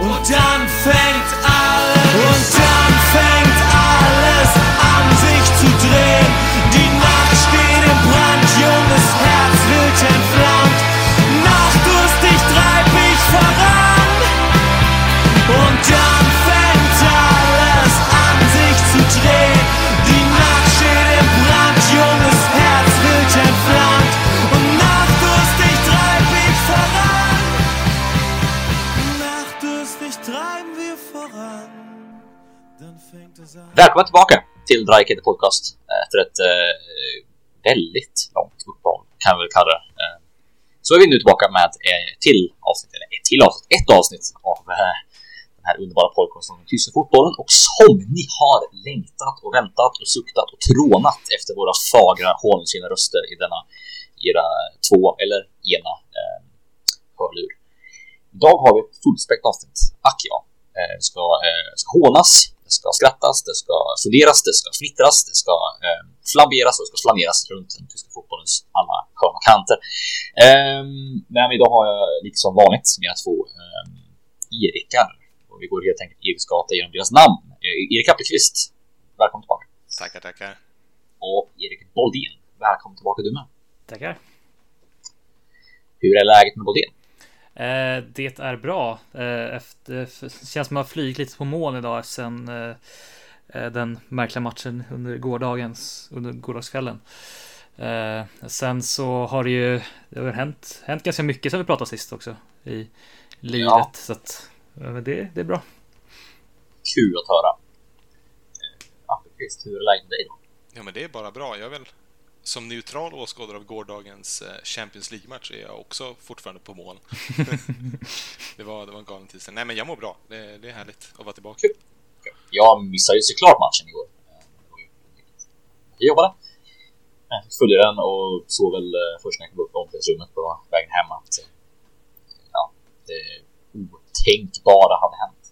Und dann fängt Välkomna tillbaka till Drycater Podcast eh, efter ett eh, väldigt långt uppehåll kan vi väl kalla det. Eh, så är vi nu tillbaka med ett till avsnitt, eller ett till avsnitt, ett avsnitt av eh, den här underbara podcasten om den tyska fotbollen och som ni har längtat och väntat och suktat och trånat efter våra fagra honungsfina röster i denna era två eller ena eh, hörlur. Idag har vi ett fullspäckat avsnitt, ack ja. Eh, ska, eh, ska hånas, det ska skrattas, det ska funderas, det ska fnittras, det ska eh, flamberas och det ska flaneras runt den tyska fotbollens alla hörn och kanter. Eh, men idag har jag lite som vanligt mina två eh, Erikar. Och vi går helt enkelt Eriks gata genom deras namn. Eh, Erik Appelqvist, välkommen tillbaka. Tackar, tackar. Och Erik Boldén, välkommen tillbaka du med. Tackar. Hur är läget med Boldén? Eh, det är bra. Eh, efter, känns som att har flugit lite på moln idag sen eh, eh, den märkliga matchen under gårdagens, under gårdagskvällen. Eh, sen så har det ju det har hänt, hänt ganska mycket sen vi pratade sist också i livet. Ja. Så att eh, det, det är bra. Kul att höra. Eh, Appelqvist, hur är läget med dig då? Ja, men det är bara bra. Jag är väl som neutral åskådare av gårdagens eh, Champions League-match är jag också fortfarande på mål. det, var, det var en galen tid sedan. Nej, men jag mår bra. Det, det är härligt att vara tillbaka. Kul. Jag missade ju såklart matchen igår. Eh, Jag jobbade. Jag fick följa den och såg väl eh, först när jag kom upp i omklädningsrummet på vägen hem att ja, det otänkbara hade hänt.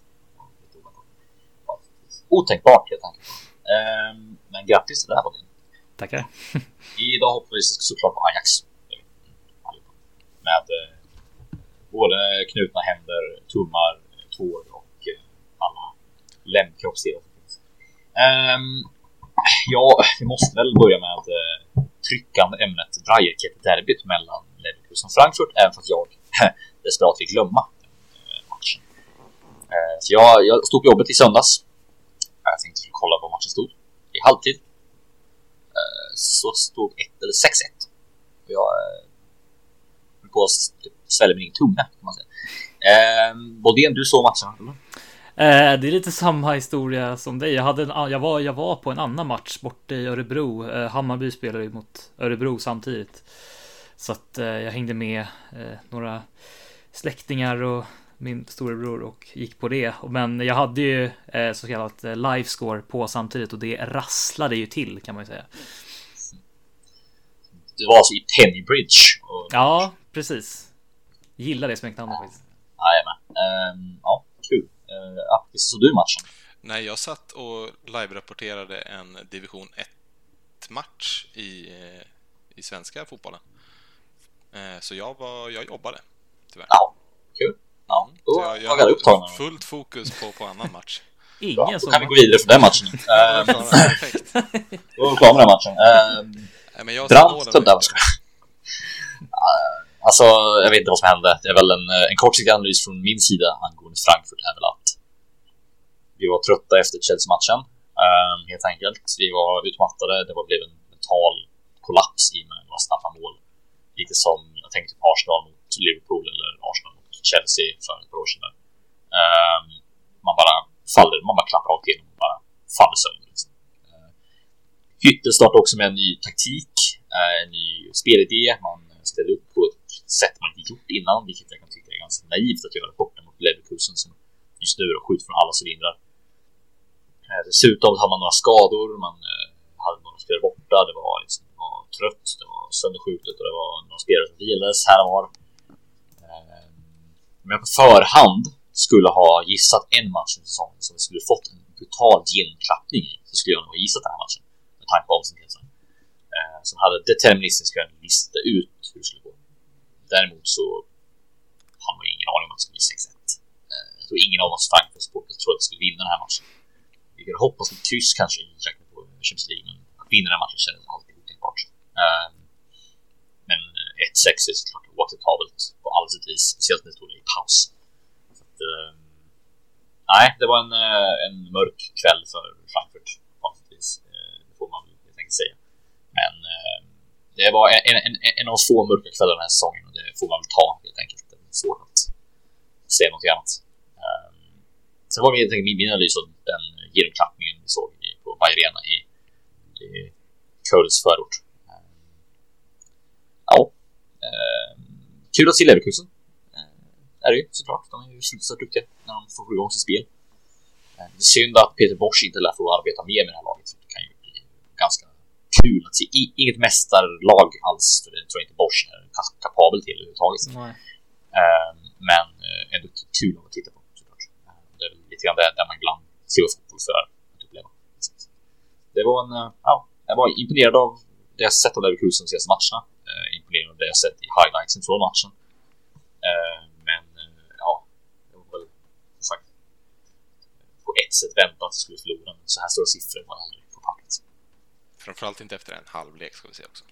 Otänkbart helt enkelt. Ehm, Men grattis till det här Robin. Tackar. Idag hoppas vi såklart på Ajax. Med eh, både knutna händer, tummar, tår och eh, alla lämkroppsdelar som finns. Ehm, ja, vi måste väl börja med eh, tryckande ämnet Dreierkette-derbyt mellan Leverkusen och Frankfurt, även för att jag desperat vill glömma eh, matchen. Eh, så jag, jag stod på jobbet i söndags. Jag tänkte kolla vad matchen stod i halvtid så stod 1 eller 6-1. Och Jag eh, höll på att typ, svälja min egen tunga kan man säga. Eh, Bodén, du såg matchen? eller? Eh, det är lite samma historia som dig. Jag, hade en, jag, var, jag var på en annan match borta i Örebro. Eh, Hammarby spelade ju mot Örebro samtidigt. Så att eh, jag hängde med eh, några släktingar och min storebror och gick på det. Men jag hade ju eh, så kallat eh, livescore på samtidigt och det rasslade ju till kan man ju säga. Du var alltså i Pennybridge. Och, Ja, precis. Gillar det smeknamnet faktiskt. Jajamän. Eh, ja, kul. Eh, ja, visst såg du matchen? Nej, jag satt och live-rapporterade en division 1-match i, eh, i svenska fotbollen. Eh, Så jag, var, jag jobbade, tyvärr. Ja, kul. Ja, då Så var jag, jag jag hade fullt fokus på, på annan match. Bra, Ingen då som... kan vi gå vidare från den matchen. Perfekt. då är vi klara med den matchen. Men jag Brandt målen tog där. Alltså, jag vet inte vad som hände. Det är väl en, eh, en kortsiktig analys från min sida angående Frankfurt är väl att vi var trötta efter Chelsea-matchen. eh, helt enkelt. Vi var utmattade. Det var, blev en mental kollaps i med några snabba mål. Lite som, jag tänkte typ Arsenal mot Liverpool eller Arsenal mot Chelsea för ett par år sedan. Eh, man bara faller, man bara klappar rakt igenom och bara faller sönder. Liksom. Också med en ny taktik, eh, en ny spelidé. Man ställer upp på ett sätt man inte gjort innan, vilket jag kan tycka är ganska naivt att göra borta mot Leverkusen som just nu skjuter från alla cylindrar. Eh, dessutom hade man några skador, man eh, hade några spelare borta, det var, liksom, det var trött, det var sönderskjutet och det var några spelare som vilades här och var. Om jag på förhand skulle ha gissat en match i säsongen som vi skulle fått en brutal genklappning i så skulle jag nog ha gissat den här matchen med tanke på omständigheterna. Eh, Som hade deterministiskt kunnat lista ut hur det skulle gå. Däremot så har man ju ingen aning om att det skulle bli 6-1. Eh, Jag tror ingen av oss Frankfurt-supportrar tror att vi skulle vinna den här matchen. Vi kunde hoppas på kryss kanske i räkning på Champions League, men att vinna den här matchen kändes alltid otänkbart. Eh, men 1-6 är såklart oacceptabelt på alla sätt och vis, speciellt när det stod i paus. Så att, eh, nej, det var en, eh, en mörk kväll för Frankfurt på alla sätt och vis. det får man säga. Men eh, det var en, en, en, en av få mörka kvällar den här säsongen och det får man väl ta helt enkelt. Det är svårt att se något annat. Eh, sen var det helt enkelt min, min analys av den genomklappningen vi såg i, på bajarena i, i Kölns förort. Eh, ja, eh, kul att se Leverkusen. Eh, är det ju såklart. De är ju fruktansvärt duktiga när de får igång sitt spel. Eh, det är synd att Peter Bosch inte lär få arbeta mer med det här laget. Det kan ju bli ganska kul att se. I, inget mästarlag alls, för det tror jag inte Bosch är kapabel till överhuvudtaget. Uh, men uh, ändå kul att titta på såklart. Uh, det är lite grann där, där man ibland ser fotboll för att uppleva. Det var en, uh, ja, jag var imponerad av det jag sett av Leverkusen de senaste matcherna. Uh, imponerad av det jag sett i highlightsen från matchen. men ja, det var väl som sagt på ett sätt väntat att det skulle förlora, men så här stora siffror var det aldrig. Framförallt inte efter en halvlek ska vi se också.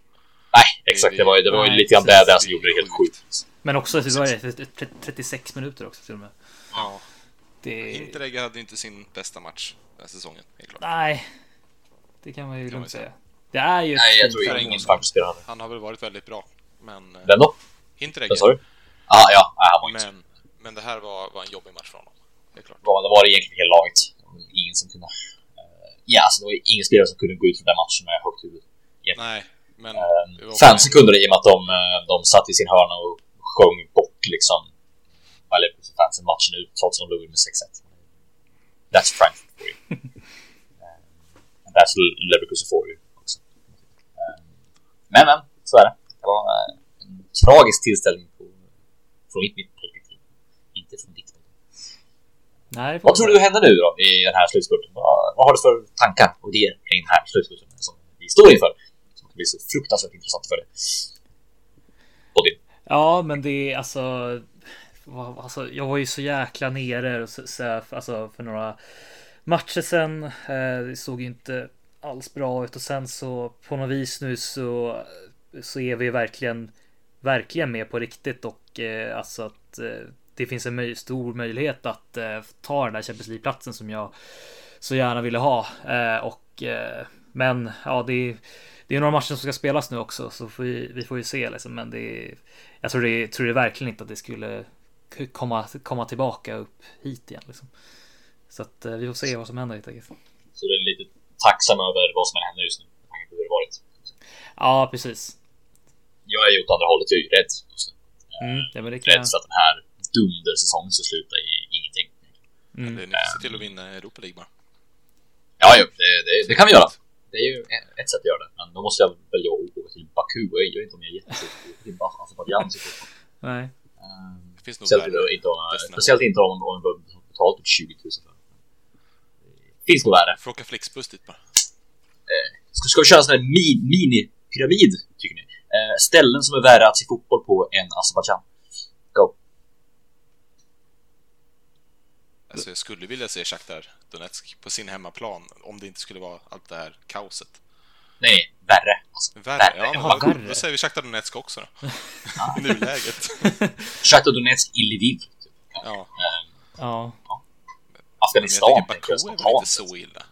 Nej, exakt. Det var, det var ju lite grann det där som gjorde det helt sjukt. Men också det var 36 minuter också till och med. Ja. Det... Hinteregger hade inte sin bästa match den här säsongen, helt klart. Nej, det kan man ju lugnt säga. Det är ju Nej, jag tror ingen faktiskt. Han har väl varit väldigt bra, men... Vem då? Hinteregger. Vad sa du? Ah, ja, han var men, men det här var, var en jobbig match för honom. Det är klart. Ja, det var det egentligen hela laget. Ingen som kunde Ja, alltså det var ingen spelare som kunde gå ut från den matchen med högt huvud. Nej, men... Um, fansen kunde det i och med att de, de satt i sin hörna och sjöng bort liksom eller fansen matchen ut trots att de låg under 6-1. That's Frankfurt for you. um, that's Leverkusen for you också. Um, men, men, så är det. Det var en tragisk tillställning på, från mitt, mitt perspektiv. Inte från ditt. Nej, vad tror du händer nu då i den här slutspurten? Vad, vad har du för tankar och idéer kring den här slutspurten som vi står inför? Som blir så fruktansvärt intressant för dig. Bodin. Ja, men det är alltså. Alltså, jag var ju så jäkla nere och så, så, alltså, för några matcher sen. Eh, det såg inte alls bra ut och sen så på något vis nu så så är vi verkligen verkligen med på riktigt och eh, alltså att eh, det finns en möj stor möjlighet att eh, ta den där Champions League-platsen som jag så gärna ville ha. Eh, och, eh, men ja, det är, det är några matcher som ska spelas nu också, så får vi, vi får ju se. Liksom. Men det är, jag tror det, tror det verkligen inte att det skulle komma, komma tillbaka upp hit igen. Liksom. Så att vi får se vad som händer helt enkelt. Så du är lite tacksam över vad som händer just nu, med tanke på hur det varit? Ja, precis. Jag är ju åt andra hållet, jag är ju rädd just nu. Mm, ja, men det kan rädd för att den här dundersäsong som slutar i ingenting. Mm. Eller ni se till att vinna Europa League bara. Ja, jo, det, det, det, kan vi göra. Det är ju ett sätt att göra det. Men då måste jag välja att åka till Baku. Jag vet inte om jag är jättesugen på Azerbajdzjan. Nej. Um, det finns nog speciellt, inte om, speciellt inte om man behöver betala typ 20 000 för det. finns nog värre. Får åka Flixbuss dit bara. Eh, ska, ska vi köra en sån här mini-pyramid, tycker ni? Eh, ställen som är värre att se fotboll på än Azerbajdzjan. Alltså jag skulle vilja se Shakhtar Donetsk på sin hemmaplan om det inte skulle vara allt det här kaoset. Nej, värre. Alltså, värre? värre. Ja, Aha, då, värre. då säger vi Shakhtar Donetsk också då. I nuläget. Shakhtar Donetsk i Lviv. Typ. Ja. Um, ja. ja. Afghanistan jag Baku är väl inte så illa?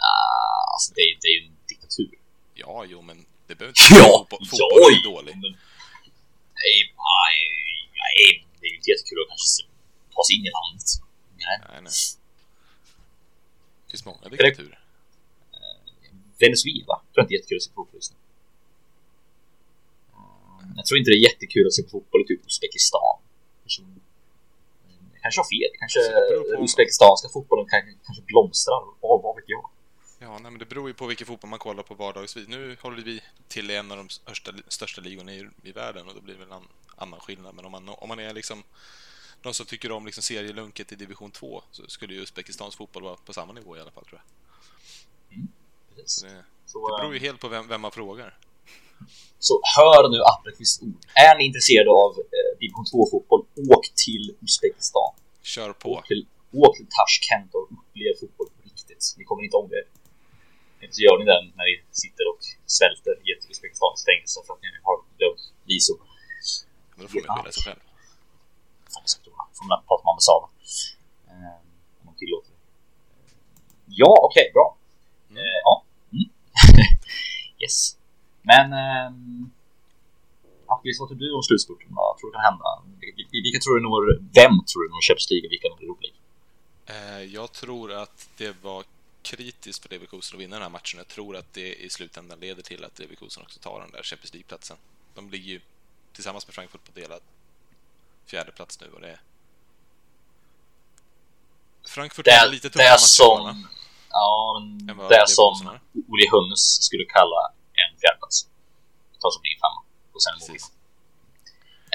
Nah, alltså det, är, det är ju en diktatur. Ja, jo, men det behöver inte ja, fotboll, fotboll är dålig. Men, nej, nej, nej, det är ju inte jättekul att kanske ta sig in i landet. Nej, nej. nej. Det finns många diktaturer. Venezuela tror jag inte är jättekul att se på fotboll just nu. Jag tror inte det är jättekul att se på fotboll i typ Uzbekistan. Jag kanske har fel. Kanske den uzbekistanska fotbollen kanske blomstrar. Vad, vad vet jag? Ja, nej, men det beror ju på vilken fotboll man kollar på vardagsvis. Nu håller vi till i en av de största, största ligorna i, i världen och då blir det väl en annan skillnad. Men om man, om man är liksom någon som tycker om liksom serielunket i division 2 så skulle ju Uzbekistans fotboll vara på samma nivå i alla fall tror jag. Mm, så det, så, det beror ju helt på vem, vem man frågar. Så hör nu Appelqvists ord. Är ni intresserade av eh, division 2-fotboll, åk till Uzbekistan. Kör på. Åk till, åk till Tashkent och upplev fotboll på riktigt. Ni kommer inte ångra er. Eller så gör ni den när ni sitter och svälter i ett Uzbekistans fängelse för att ni har glömt visum. Men då får man skylla sig själv. Sagt då. Får man prata med ambassaden. Eh, om de tillåter det. Ja, okej, bra. Mm. Eh, ja. Mm. yes. Men... ehm, Appelqvist, vad tror du om slutspurten? Vad tror du kan hända? Vilka, tror du når... Vem tror du når Champions League? Vilka når Europa League? Eh, Jag tror att det var kritiskt för Leverkusen att vinna den här matchen. Jag tror att det i slutändan leder till att Leverkusen också tar den där Champions League-platsen. De ligger ju tillsammans med Frankfurt på delad fjärde plats nu och det är... Frankfurt Det, har lite tuffare är matcher som... Ja, det är som. Oli Hunnes skulle kalla en fjärdeplats. Ta som en femma. Och sen. Precis.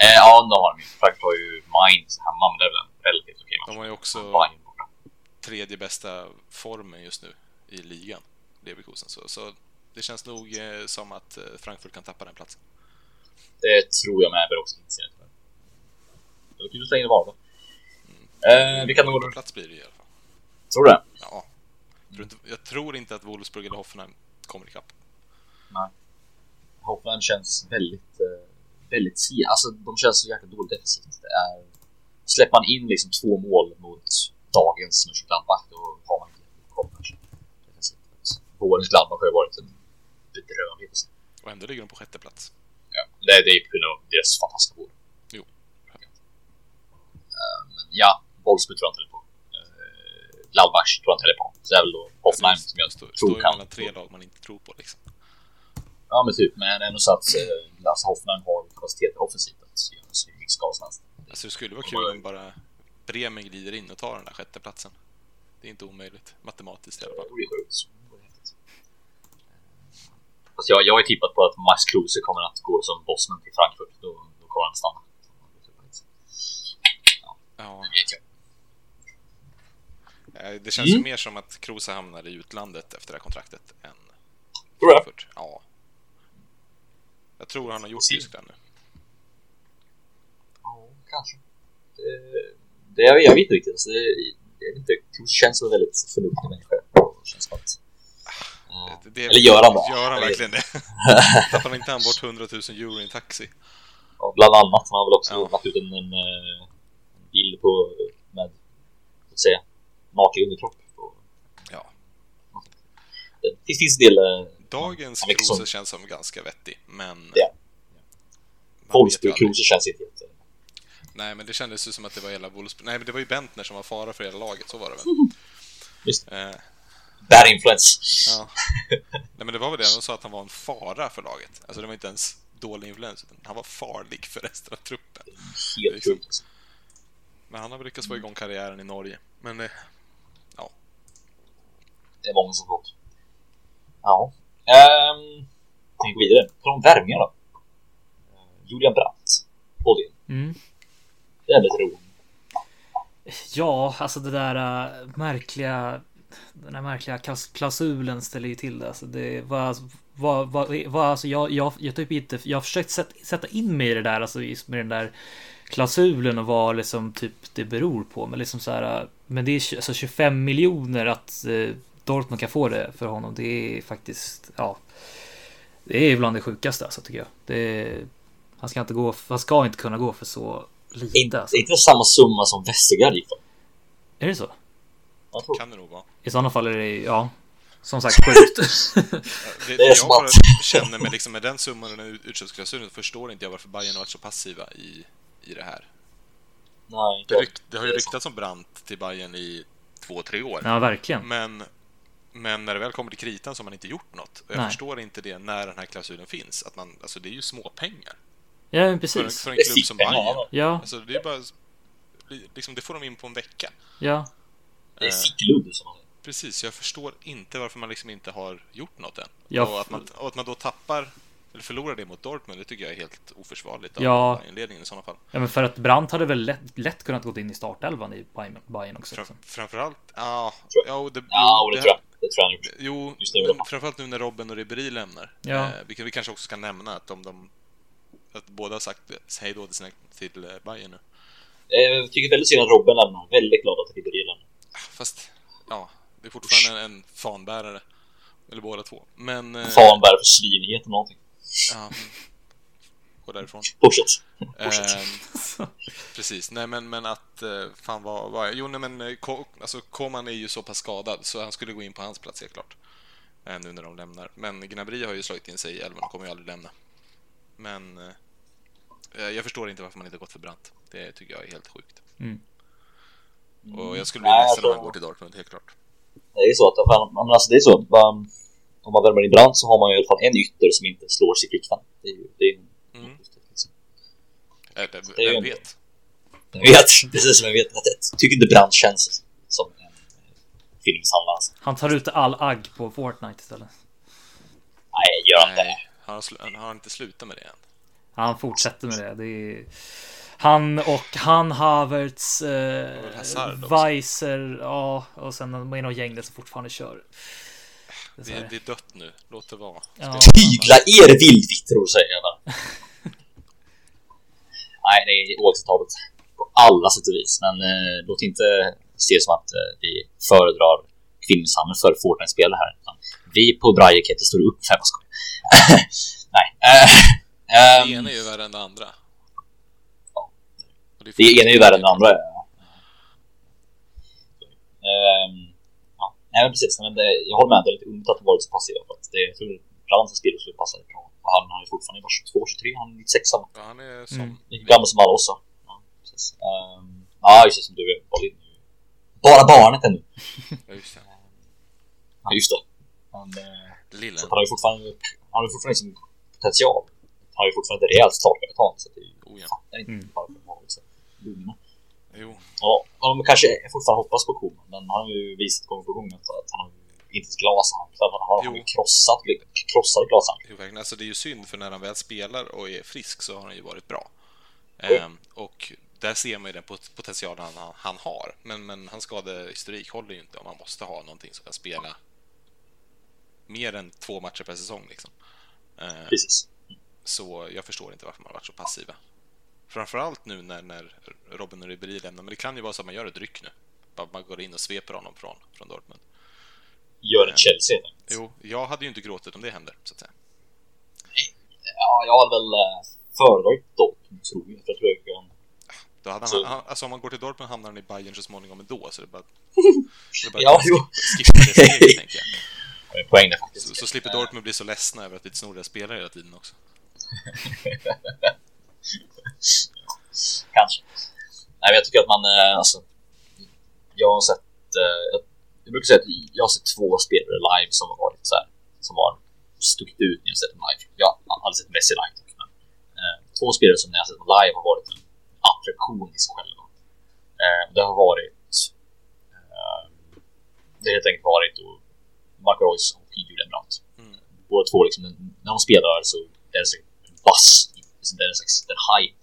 Eh, ja, då har de ju. Frankfurt har ju Mainz hemma, men det är väl en relativt okej match. De har ju också tredje bästa formen just nu i ligan, Leverkusen. Så, så det känns nog eh, som att eh, Frankfurt kan tappa den platsen. Det tror jag med, men också inser Det var kul så länge det det. Eh, vilka når... plats blir det i alla fall. Tror du det? Ja. Jag tror, inte, att Wolfsburg eller Hoffenheim kommer ikapp. Nej. Hoffenheim känns väldigt, eh, väldigt si. Alltså de känns så jäkla dåligt defensivt. Det är... Släpper man in liksom två mål mot dagens Mönchengladbach då har man inte. Defensivt. Vårens Gladbach har ju varit en bedrövlig. Och ändå ligger de på sjätte plats. Ja, det, det är på grund av deras fantastiska vård. Jo. Eh, men ja, Wolfsburg tror jag inte heller på. Uh, Gladbach tror jag inte heller på. Så det är väl då Hoffenheim som jag står, tror står kan. mellan tre lag man inte tror på liksom. Ja men typ, men ändå så att uh, alltså Hoffenheim har kapacitet offensivt att göra mycket skada. Alltså det skulle vara kul om bara Bremen glider in och tar den där sjätte platsen. Det är inte omöjligt, matematiskt i alla fall. sjukt. Det vore häftigt. Fast jag, jag har ju tippat på att Max Kruse kommer att gå som bossman till Frankfurt. Då, då kommer han stanna. Ja, Det vet jag. eh, det känns ju Mm. mer som att Kroos hamnar i utlandet efter det här kontraktet än Tror du det? Ja. Jag tror han har gjort. Tyskland nu. Ja, kanske. Det, det, jag, jag vet inte riktigt. Alltså, det, jag inte. Kruse känns som en väldigt förnuftig människa. Och känns som att... Ja. Det- det- Eller gör han det? Gör han verkligen det? Tappar inte han bort 100 000 euro i en taxi? Ja, bland annat. Han har väl också Ja. lagt ut en, en, eh, en bild på med så att säga naken underkropp. Ja. Det finns, finns en del eh, Dagens som- Kruse känns som ganska vettig, men... Ja. Wolfsburg-Kruse känns inte eh, Nej, men det kändes ju som att det var hela Wolfsburg. Nej, men det var ju Bentner som var fara för hela laget, så var det väl? Just Eh, Bad influence. ja. Nej, men det var väl det. De sa att han var en fara för laget. Alltså, det var inte ens dålig influens, utan han var farlig för resten av truppen. Helt liksom- sjukt. Men han har väl lyckats få igång karriären i Norge. Men eh, ja, Det är många som fått. Ja. Ehm, tänk vidare. På de värvningar då. Eh, Julian Brandt. Bodin. Mm. Det är lite roligt. Ja, alltså det där äh, märkliga Den där märkliga klaus- klausulen ställer ju till det. Alltså det var, var, var, var alltså jag, jag, jag typ inte, jag har försökt sätta, sätta in mig i det där, alltså just med den där klausulen och vad liksom typ det beror på. Men liksom så här, men det är alltså 25 miljoner att eh, Dortmund kan få det för honom. Det är faktiskt, ja. Det är bland det sjukaste alltså tycker jag. Det han ska inte gå, han ska inte kunna gå för så lite. Inte, Alltså. inte samma summa som Westergaard gick för. Är det så? Kan det nog vara. I sådana fall är det, ja, som sagt sjukt. Det, Det jag bara känner med, liksom, med den summan och den utköpsklausulen förstår inte jag varför Bayern har varit så passiva i, i det här. Nej, Det, rykt, det har ju ryktats om Brandt till Bayern i två, tre år. ja, verkligen. Men, men när det väl kommer till kritan så har man inte gjort något. Och jag Nej. förstår inte det när den här klausulen finns. Att man, alltså det är ju småpengar Ja, men för, en- precis. för en klubb som. Bayern. Ja, Alltså det är bara... Liksom, det får de in på en vecka. ja. Det är fickludd som man. Precis, jag förstår inte varför man liksom inte har gjort något än. Ja, och, att man, och att man då tappar, eller förlorar det mot Dortmund, det tycker jag är helt oförsvarligt av Ja. inledningen i sådana fall. Ja, men för att Brandt hade väl lätt, lätt kunnat gå in i startelvan i Bayern- också. Fram, Liksom. framförallt, ja, Tror ja, det, Ja, och det det, tror jag. Det tror jag. Jo, men framförallt nu när Robben och Ribéry lämnar. Ja. Eh, vi, kan, vi kanske också ska nämna att om de... Att båda har sagt hej då till, sina, till eh, Bayern nu. Eh, Jag tycker väldigt synd att Robben lämnar. Väldigt glad att Ribéry lämnar. Fast, ja, det är fortfarande en, en fanbärare. Eller båda två. Men... eh, Fan vad är det för svinighet eller någonting. Ja, mm. gå därifrån. Fortsätt. Ehm, precis, nej men, men att, eh, fan vad, vad Jo, nej men, eh, alltså Koman är ju så pass skadad så han skulle gå in på hans plats helt klart. Eh, nu när de lämnar. Men Gnabry har ju slagit in sig i elvan och kommer ju aldrig lämna. Men eh, jag förstår inte varför man inte gått för Brandt. Det tycker jag är helt sjukt. Mm. Och jag skulle bli Nej, ledsen om alltså- han går till Dortmund, helt klart. Det är så att men alltså det är så. Om man värmer in brand så har man ju i alla fall en ytter som inte slår sig i flickvän. Det är ju... Det är, Mm. liksom. Eller, Det är ju vem vet? Jag vet, precis som jag vet. Att jag tycker inte brand känns som en eh, filmsamlare. Alltså. Han tar ut all agg på Fortnite istället. Nej, gör han inte. Har han, slu- han har inte slutat med det än. Han fortsätter med det. det är... Han och han Havertz, eh. Weiser, ja, och sen de är något gäng där som fortfarande kör. Det är Det, är dött nu, låt det vara. Ja. Tygla er vildvittror säger jag bara. Nej, det är oacceptabelt på alla sätt och vis. Men eh, låt inte se som att eh, vi föredrar kvinnomisshandel för Fortnite-spelare här. Utan vi på Brajeketter står upp för. Nej. Eh, ehm, Det ena är ju värre än det andra. Är det ena är ju värre än det andra. ja. Ehm, ja, nej men precis. Men det, jag håller med, det är lite ont att ha varit så passiv. För att det, jag tror som spelare skulle passa det bra. Och han, han är fortfarande bara 22, 23, han är 96 samma. Ja, han är som... Mm. Lika gammal som alla oss. så. Ja, precis. Ehm, ja, just det, som du är. Bolin. Bara barnet ännu. Ja, just det. Ja, just det. Han, eh, Lille. så han har ju fortfarande, han har fortfarande liksom potential. Han har ju fortfarande ett rejält startkapital. Så det är ju, Oh, ja. fattar inte Mm. varför lugna. Jo. Ja, de kanske fortfarande hoppas på Koman, men han har ju visat gång på gång att han har inte ett glashamn. Han har han har ju krossat, krossat glashamn. Jo, verkligen. Alltså, det är ju synd, för när han väl spelar och är frisk så har han ju varit bra. Mm. Ehm, och där ser man ju den pot- potentialen han, han har. Men, men hans skadehistorik håller ju inte om man måste ha någonting som kan spela mer än två matcher per säsong. Liksom. Ehm, Precis. så jag förstår inte varför man har varit så passiva. Framförallt nu när, när Robin och Ribéry lämnar, men det kan ju vara så att man gör ett ryck nu. Bara man går in och sveper honom från, från Dortmund. Gör en Chelsea helt enkelt. Jo, jag hade ju inte gråtit om det händer, så att säga. Ja, jag hade väl eh, föredragit Dortmund, tror jag. För jag tror jag kan... Då hade han, han, alltså om man går till Dortmund hamnar han i Bayern så småningom ändå, så det är bara... Det är bara Ja, att jo. skippa det steget, tänker jag. har ju poäng där faktiskt. Så, så slipper Dortmund bli så ledsna över att vi snor deras spelare hela tiden också. Kanske. Nej, men jag tycker att man, eh, alltså. Jag har sett, eh, jag- brukar säga att jag har sett två spelare live som har varit så här, som har stuckit ut när jag sett dem live. Jag har aldrig sett Messi live. Men, eh, två spelare som när jag sett dem live har varit en attraktion i sig själva. Eh, det har varit, eh, det har helt enkelt varit då Marco Reus och Julian Brandt. Mm. Båda två liksom, när de spelar så är det så en bass, det är en slags en hype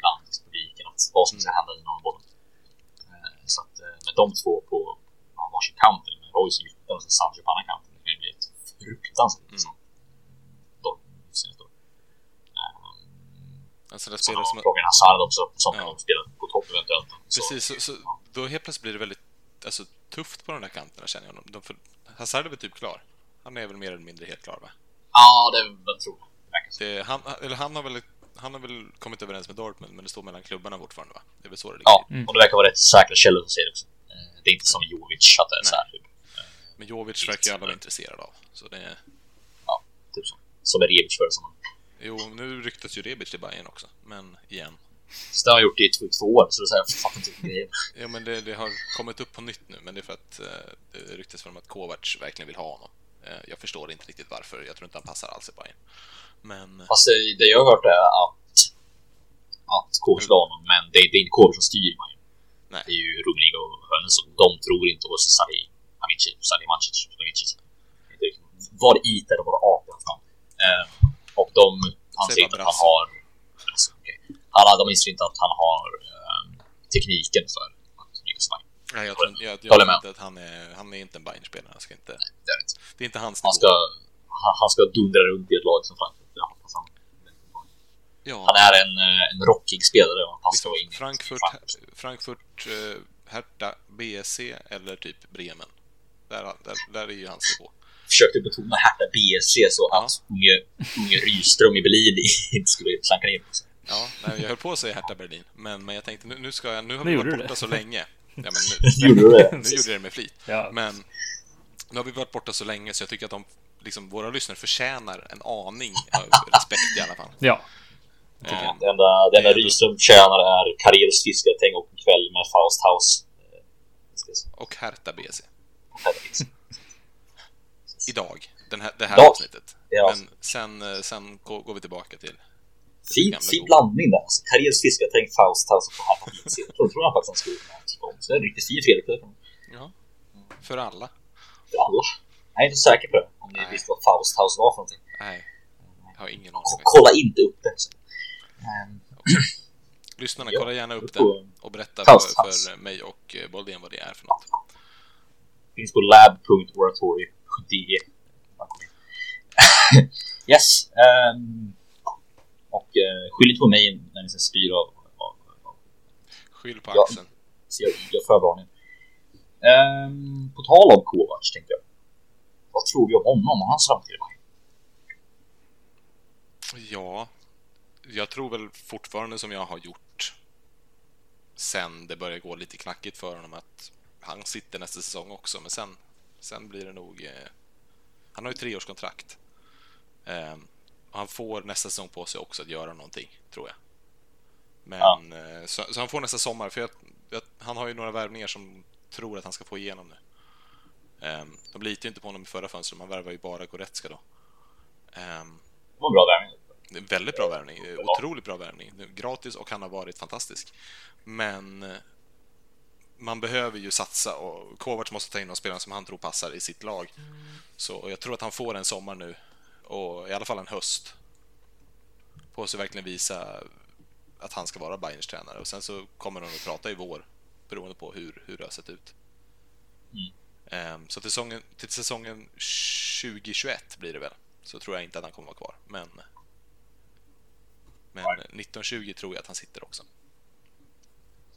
bland publiken att vad som ska hända inom bollen. Eh, Så att eh, med de två på ja, varsin kant, med Royce i mitten och sen Sancho på andra kanten, det kan ju bli ett fruktansvärt Mm. liksom. De åren. Eh, Alltså det Sen spelare har som... Torgen Hazard också, som Ja. spela på topp eventuellt. Så, Precis, så, så då helt plötsligt blir det väldigt alltså, tufft på de där kanterna känner jag. De, för, Hazard är väl typ klar? Han är väl mer eller mindre helt klar va? Ja, det är väl så. Det, han, eller han har väl han har väl kommit överens med Dortmund, men det står mellan klubbarna fortfarande va? Det är väl så det ligger Ja, till. och det verkar vara rätt säkra källor som säger det också. Eh, Det är inte som Jovic, att det är så här, typ, Men Jovic verkar ju alla vara intresserade av. Så det är... ja, typ så. Som är Rebic förra sommaren. Jo, nu ryktas ju Rebic till Bayern också, men igen. Så det har jag gjort i två, två år, så det är så här, jag fattar inte grejen. Ja, men det, det har kommit upp på nytt nu, men det är för att eh, det ryktas om att Kovacs verkligen vill ha honom. Eh, jag förstår inte riktigt varför, jag tror inte han passar alls i Bayern. Men... Fast det, det jag har hört är att, att vill ha honom, men det, det är inte Kovac som styr Bayern. Nej. Det är ju Rummenigge och Hönes och de tror inte på Sali Amici, Sali Mancic, Amici. Inte riktigt. Var IT eller var det AP? Eh, och de anser inte att han har... Alltså, okay. han, de inser inte att han har eh, tekniken för att lyckas Bayern. Nej, jag tror, jag, jag med. inte att han är, han är inte en Bayern-spelare. Han ska inte, Det är inte. det är inte hans Han nivå. ska, han, han ska dundra runt i ett lag som Frankfurt. Ja, Han är en, eh, en rockig spelare och han passar in i Frankfurt, Frankfurt. Frankfurt eh, Hertha, BSC eller typ Bremen. Där, där, där är ju hans nivå. Försökte betona Hertha BSC så Ja. att unge, unge Rydström i Berlin inte skulle klanka ner på sig. Ja, nej, jag höll på att säga Hertha Berlin, men, men jag tänkte nu, nu ska jag, nu har Nu vi varit borta det. så länge. Ja, men Gjorde du det? nu, nu gjorde jag det med flit. Ja. Men nu har vi varit borta så länge så jag tycker att de, liksom, våra lyssnare förtjänar en aning av respekt i alla fall. Ja, Eh, Det enda, det enda Rydström tjänar är Karels fiskatänk och en kväll med Faust House. Eh, och Hertha BSC. Idag. Den här, det här Idag? avsnittet. Ja. Men sen, eh, sen går, vi tillbaka till... Fin, fin blandning där. Alltså, Karels fiskatänk, Faust House och Hertha BSC. Jag tror, jag faktiskt han skulle kunna tycka om. Så det är en riktigt fin fredagkväll Ja. För alla. för alla. Jag är inte säker på det. Om ni visste vad Faust House var för någonting. Nej. Jag har ingen aning. Kolla inte upp det. Ehm, Lyssnarna, Ja, kolla gärna upp får- och berätta för, för mig och eh, Boldén vad det är för något. Finns på lab.oratory.de. yes. Um, och uh, skyll inte på mig när ni ska styra av, av, av Skyll på Ja. axeln. så jag, jag förvarnar er. Um, på tal om Kovacs tänkte jag. Vad tror vi om honom och hans framtid? Ja, jag tror väl fortfarande som jag har gjort sen det började gå lite knackigt för honom att han sitter nästa säsong också, men sen, sen blir det nog... Eh, han har ju treårskontrakt. Eh, han får nästa säsong på sig också att göra någonting, tror jag. Men, Ja. eh, så, så han får nästa sommar, för jag, jag, han har ju några värvningar som tror att han ska få igenom nu. Eh, de litar ju inte på honom i förra fönstret, man värvar ju bara Goretzka då. Ehm, Det var bra värvning. Väldigt bra värvning. Otroligt bra värvning. Gratis och han har varit fantastisk. Men eh, man behöver ju satsa och Kovacs måste ta in de spelarna som han tror passar i sitt lag. Så jag tror att han får en sommar nu och i alla fall en höst på sig verkligen visa att han ska vara Bayerns tränare och sen så kommer de att prata i vår beroende på hur, hur det har sett ut. Mm. Ehm, Så till säsongen, till säsongen 2021 blir det väl, så tror jag inte att han kommer vara kvar. Men, men 1920 tror jag att han sitter också.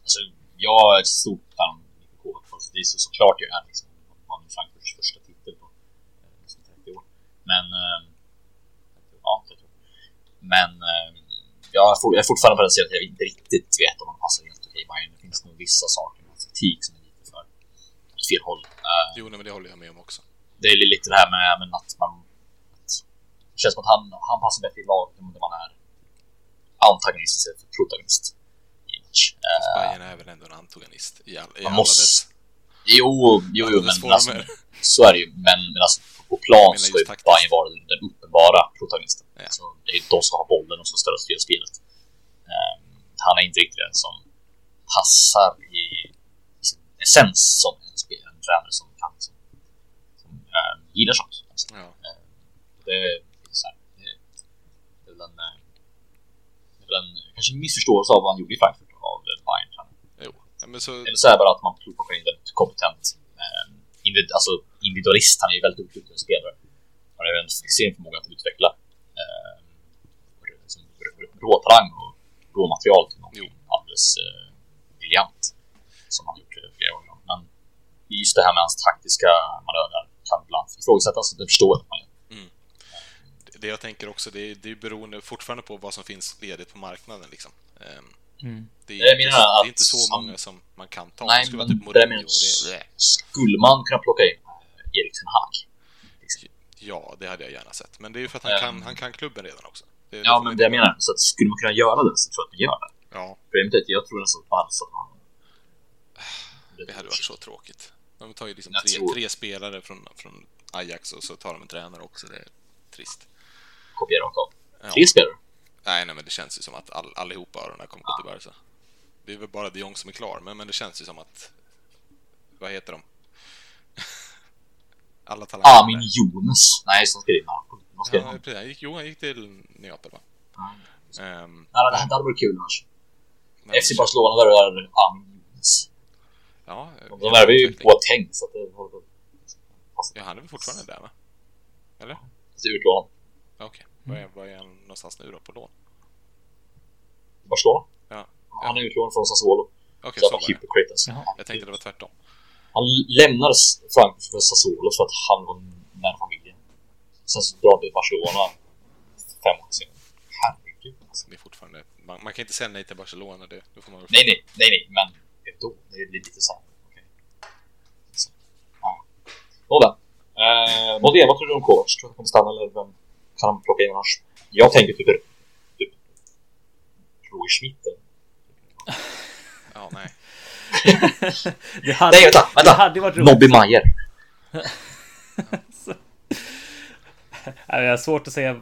Alltså, jag är ett stort fan av sätt och vis, och såklart jag är liksom. Han Frankfurts första titel på eh, som 30 år. Men... Eh, ja, 30 år. Men eh, jag, är är fortfarande på den sidan att jag inte riktigt vet om han passar helt okej i Bayern. Det finns nog vissa saker med hans kritik som är lite för åt fel håll. Eh, Jo, nej, men det håller jag med om också. det är lite det här med, med att man... Att, det känns som att han, han passar bättre i lag där man är antagonist istället för protagonist. i match. Eh, är väl ändå en antagonist i, all, i alla måste- dess... Jo, jo, jo men alltså, så är det ju. Men, men alltså, på plan ska ju. Bayern vara den uppenbara protagonisten. Ja. Alltså, det är de som har bollen och som ställer styra spelet. Ehm, han är inte riktigt den som passar i, i sin essens som en, spelare, en tränare som kan liksom, som, ehm, gillar sånt. Alltså, Ja. det är så här, det det är väl en, eh, det är väl en kanske missförståelse av vad han gjorde i Frankfurt av eh, Bayern. Jo. Ja, men så, Eller så är det bara att man plockar in väldigt kompetent eh, individ, alltså individualist. Han är ju väldigt duktig spelare. Han har ju en extrem förmåga att utveckla eh, liksom, råtalang och råmaterial till någonting alldeles eh, briljant. Som han gjort eh, flera gånger. Men just det här med hans taktiska manövrar kan ibland ifrågasättas. Det förstår jag att man gör. Det jag tänker också, det är, det är beroende fortfarande på vad som finns ledigt på marknaden liksom. Ehm, Mm. Det är, Jag inte, det är inte så som- många som man kan ta. Nej, det skulle men typ det Mourinho menar, och det, skulle man kunna plocka in eh, Erik Ten Hag? Ja, det hade jag gärna sett. Men det är ju för att han, Ehm. kan, han kan klubben redan också. Det, det Ja, får men man det jag menar, så att skulle man kunna göra det så tror jag att man gör det. Ja, Problemet är att jag tror nästan att har... det hade varit så tråkigt. De tar ju liksom tre, tror- tre spelare från, från Ajax och så tar de en tränare också. Det är trist. Kopiera rakt av. Ja. Tre spelare. Nej, nej, men det känns ju som att all, allihopa av de där kommer gå till Barca. Det är väl bara de Jong som är klar, men, men det känns ju som att... Vad heter de? Alla talanger. Amin Jones. Nej, som skrev Napoli. Ja, han? precis. Han gick, jo, han gick till Neapel, va? Ja. Ehm, det hade varit kul annars. FC Barcelona där är Amin Jones. Ja, De värvar ju Boateng så att det Ja, han är väl fortfarande där va? Eller? att Okej. Var, är, var är han någonstans nu då? På lån? Barcelona. Ja. Han är utlånad från Sassuolo. Okej, Så så var det. alltså. Jaha. Jag tänkte det var tvärtom. Han lämnar Frankfurt för Sassuolo för att han var nära familjen. Sen så drar han till Barcelona fem år senare. Herregud alltså. Det är fortfarande... Man, man kan inte säga nej till Barcelona, det, då får man. Nej, nej, nej, nej, men ändå. Det blir lite såhär, okej. Så, Ja. Nåväl. Eh, Modé, vad tror du om Kovacs? Tror du att han kommer stanna eller vem kan han plocka in annars? Jag tänker typ, typ Roy Schmidt eller? Ja, nej. Det hade, Nej, vänta, vänta! Det hade varit roligt. Nobby Mayer. Jag har svårt att säga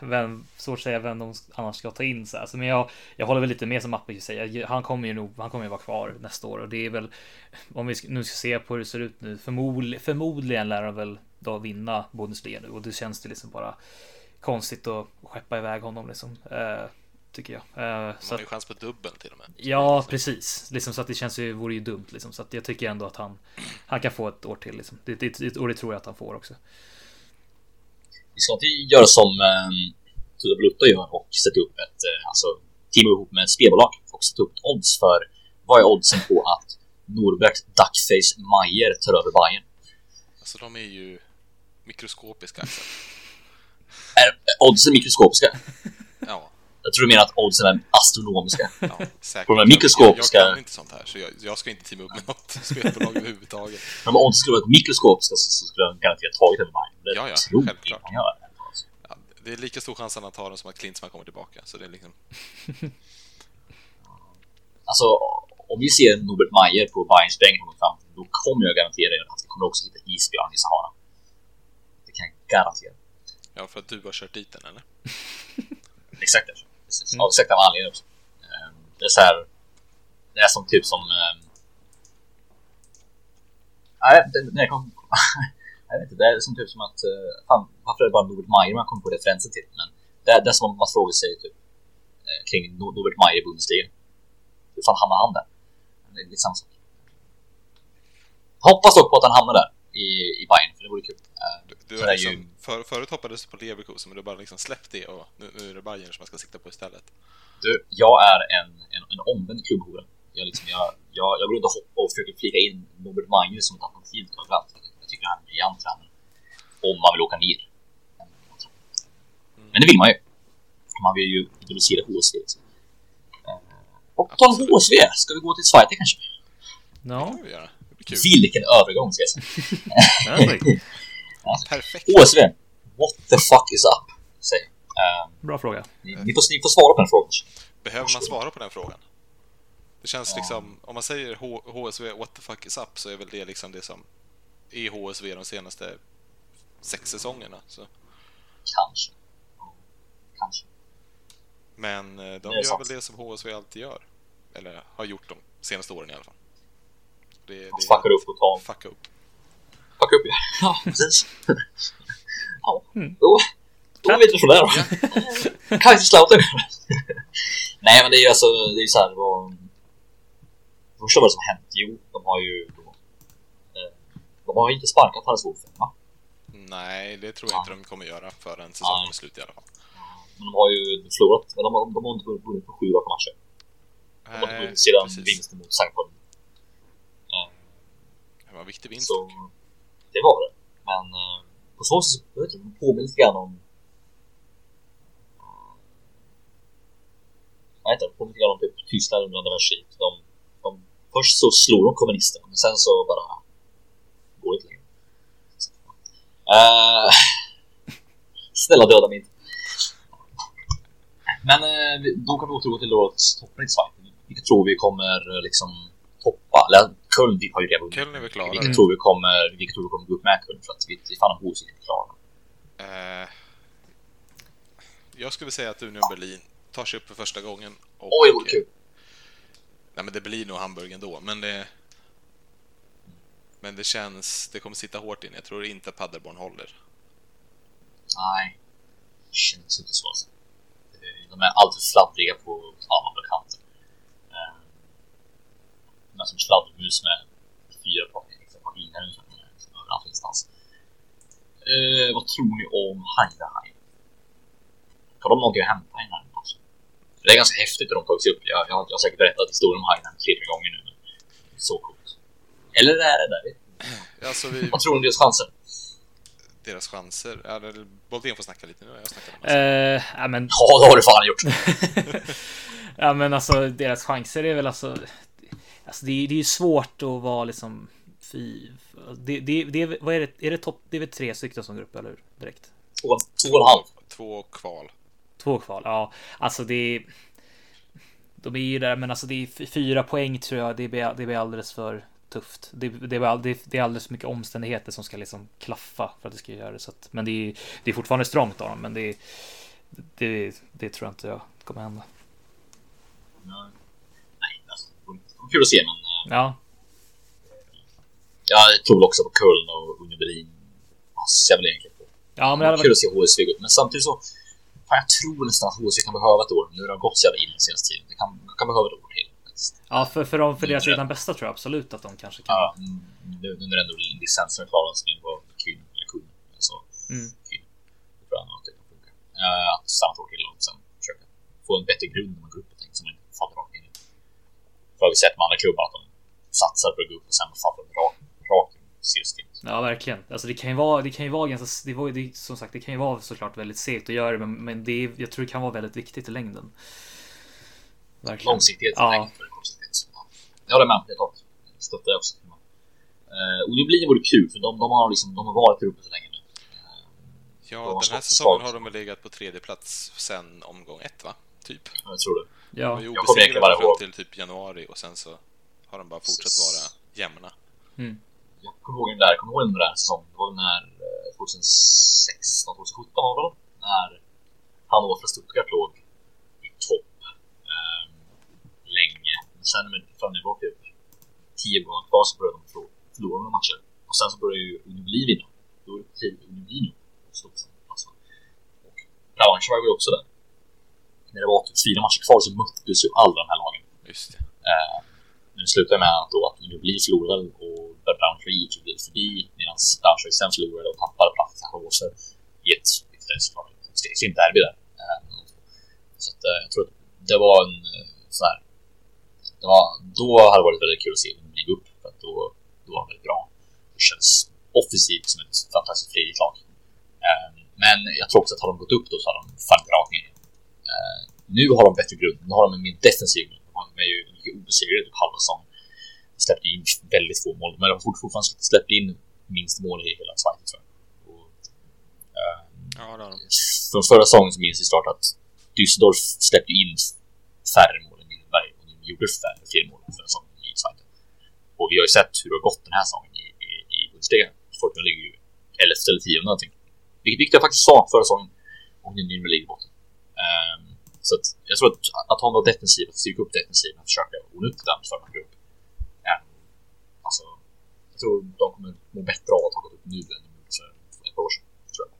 vem, svårt att säga vem de annars ska ta in så. Alltså, men jag, jag håller väl lite med som Mappe säger. Han kommer ju nog, han kommer ju vara kvar nästa år och det är väl om vi nu ska se på hur det ser ut nu. Förmodligen, förmodligen lär han väl då vinna Bundesliga nu och det känns det liksom bara konstigt att skeppa iväg honom liksom. Eh, tycker jag. Eh, Man så har ju chans på dubbeln till och med. Ja, precis. Liksom, så att det känns ju, vore ju dumt liksom. Så att jag tycker ändå att han, han kan få ett år till liksom. Det, det, och det tror jag att han får också. Vi ska inte göra som eh, Tuda Blutta gör och sätta upp ett, eh, alltså teama ihop med ett spelbolag och sätta upp ett odds för vad är oddsen på att Norbergs Duckface Mayer tar över Bayern? Alltså de är ju mikroskopiska Axel. Är oddsen mikroskopiska? Ja, Jag tror du menar att oddsen är astronomiska. ja säkert. På de här mikroskopiska- Jag, jag kan inte sånt här, så jag, jag ska inte teama upp med något spelbolag överhuvudtaget. Men om oddsen skulle vara mikroskopiska så, så skulle de garanterat tagit över Bayern. Det Ja, ja, självklart. jag. Ja, det är lika stor chans att han tar den som att Klinsmann kommer tillbaka, så det är liksom... Alltså, om vi ser Norbert Mayer på Bayerns bänk då kommer jag garantera er att vi kommer också hitta isbjörn i Sahara. Det kan jag garantera. Ja, för att du har kört dit den, eller? Exakt. Precis. Av exakt av anledning också. Ehm, Det är så här. Det är som typ som... Nej, det, det kom, jag vet inte. Det är som typ som att... eh, Fan, varför är det bara Norbert Mayer man kommer på referenser till? Men det, är- det är som om man frågar sig typ eh, kring No- Norbert Mayer i Bundesliga. Hur fan hamnar han där? Det är lite samma sak. Hoppas dock på att han hamnar där i, i Bayern, för det vore kul. Du, du har är ju- liksom, för, förut hoppades du på Leverkusen, men du har bara liksom släppt det och nu, nu är det Bayern som man ska sikta på istället. Du, jag är en, en, en omvänd klubbhora. Jag, liksom, jag, jag, jag går runt och hoppar och försöker flika in Norbert Mayer som ett alternativ till överallt. Jag tycker han är en briljant tränare. Om man vill åka ner. Men det vill man ju. Man vill ju introducera HSV. Liksom. Eh, Och på tal om HSV, ska vi gå till Zweite kanske? Det Ja, kan vi göra. Det blir kul. Vilken övergång ska jag säga. det snyggt. Perfekt. HSV, what the fuck is up? Säger. Eh, Bra fråga. ni, ni, får, ni får svara på den frågan. Behöver man svara på den frågan? Det känns liksom, om man säger H- HSV what the fuck is up så är väl det liksom det som är HSV de senaste sex säsongerna. Så. Kanske. Ja, Kanske. Men eh, de Det gör sant. väl det som HSV alltid gör. Eller har gjort de senaste åren i alla fall. Det, det De fuckar upp totalt. Fucka upp. Fuck upp ja. Ja, precis. ja, då, då är vi inte från där då. Kaiserslautern. Nej men det är ju alltså, det är ju såhär vad... Första vad som hänt? Jo, de har ju då... Eh, de har ju inte sparkat Hannes Wolf än, va? Nej, det tror jag Ja. inte de kommer göra förrän säsongen är slut i alla fall. Men de har ju förlorat, men de har, de har inte vunnit på sju raka matcher. De har inte vunnit sedan vinsten mot St. Pauli. Det var en viktig vinst. Så det var det. Men eh, på så sätt, jag vet inte, påminner lite grann om... Jag vet inte, det påminner lite grann om typ Tyskland under andra världskriget. De, de, först så slog de kommunisterna, men sen så bara går det inte längre. Eh, snälla döda mig inte. Men eh, då kan vi återgå till årets toppen i Vilket tror vi kommer eh, liksom toppa? Eller Köln vi har ju redan. Köln är väl klara. Vilka tror vi kommer, vilka tror vi kommer gå upp med Köln? För att vi vi fan har Bohuslän inte klara. Eh, jag skulle säga att Union Berlin tar sig upp för första gången. Och, Oj, vad kul! Nej, men det blir nog Hamburg ändå, men det... Men det känns... Det kommer sitta hårt in. Jag tror inte att Paderborn håller. Nej, det känns inte så. Alltså. Eh, De är alltför fladdriga på alla kanter öppna som sladdmus med fyra partiner liksom, liksom, överallt ingenstans. Eh, vad tror ni om Haidahain? Har de någonting att hämta i närheten också? Det är ganska häftigt hur de tagit sig upp. Jag, jag, jag har säkert berättat historien om Haidahain tredje gången nu. Men så coolt. Eller är det där? Alltså, vi... vad tror ni om deras chanser? deras chanser? Boltén får snacka lite nu, jag snackar uh, ja, men... ja, det har du fan gjort! ja, men alltså deras chanser är väl alltså... Alltså det, är- det är ju svårt att vara liksom... Fy, det, det, det, är- vad är det? Är det topp? Det är väl tre stycken som går upp, eller hur? Direkt. Två, två och en halv. Två kval. Två kval, ja. Alltså det är... De är ju där, men alltså det är fyra poäng tror jag. Det blir, det blir alldeles för tufft. Det, det, det, är alldeles för mycket omständigheter som ska liksom klaffa för att det ska göra det. Så att, men det är, det är fortfarande strångt av dem, men det, det, det tror jag inte jag kommer hända. Nej, kul att se, men eh, Ja, jag tror också på Köln och Union Berlin. Passar jag väl egentligen på. ja men det hade Kul varit, att se HSV gå upp, men samtidigt så fan, jag tror nästan att HSV kan behöva ett år. Nu har det gått så jävla illa senaste tiden. Det kan, de kan behöva ett år till. ja, för, för, dem, för deras redan bästa tror jag absolut att de kanske kan. Ja, mm, nu, nu när ändå licensen är klar så kan det vara Kyn eller Kun. Alltså, Mm. Tror att det kan funka. Uh, att stanna ett år till och sen försöka få en bättre grund när man går upp. Så man inte faller rakt in i. För har vi sett med andra klubbar att de satsar på att gå upp och sen faller de rakt, i seriestid. Ja, verkligen. Alltså det kan ju vara, det kan ju vara ganska, det var det, som sagt, det kan ju vara såklart väldigt segt att göra det, men, men det jag tror det kan vara väldigt viktigt i längden. Verkligen. Långsiktighet Ja. ja. för kortsiktighet. Ja. Jag håller med. Jag stöttar också. Uh, och det blir vore kul för de, de, har liksom, de har varit där uppe så länge nu. Eh, Ja, De den här säsongen har de legat på tredje plats sen omgång ett, va? Typ. jag tror det. De Ja, egentligen bara obesegrade fram till typ januari och sen så har de bara fortsatt vara jämna. Jag kommer ihåg den där, kommer ihåg den där säsongen. Det var när eh, 2016, 2017 var det? När Hannover och Stuttgart låg i topp eh, länge. Men sen när fram var typ 10 gånger kvar så började de förlora, några matcher. Och sen så började ju Union Berlin vinna. Då var det Union Berlin och sen. Alltså. Var ju också där. När det var typ fyra matcher kvar så möttes ju alla de här lagen. Just det. Eh, men det slutade med att då att Nubli förlorade och Braunschweig gick ju förbi medan Braunschweig sen förlorade och tappade plats till Hannover i ett såklart extremt derby där. Eh, Så att, eh, jag tror att det var en eh, sån här det var, då hade det varit väldigt kul att se dem ligga upp för att då, då var de väldigt bra. Det känns offensivt som ett fantastiskt fredigt lag. Eh, Men jag tror också att har de gått upp då så har de fallit rakt ner. Eh, Nu har de bättre grund. Nu har de en mer defensiv grund. De är ju mycket obesegrade typ halva säsongen. Släppte in väldigt få mål, men de har fortfarande släppt in minst mål i hela Schweiz tror jag. Och, Ja, det har de. från förra säsongen så minns vi snart att Düsseldorf släppte in färre mål än Nürnberg och de gjorde färre fler mål förra säsongen i Schweiz. Och vi har ju sett hur det har gått den här säsongen i, i, i Bundesliga. Fortuna ligger ju 11 eller 10 någonting. Vilket, vilket jag faktiskt sa förra säsongen och nu ligger i botten. Ehm, så att jag tror att, att ha något defensivt, att styrka upp defensiven och försöka ordna upp den för en grupp. Um, alltså, jag tror de kommer må bättre av att ha gått upp nu än för ett par år sedan. Tror jag.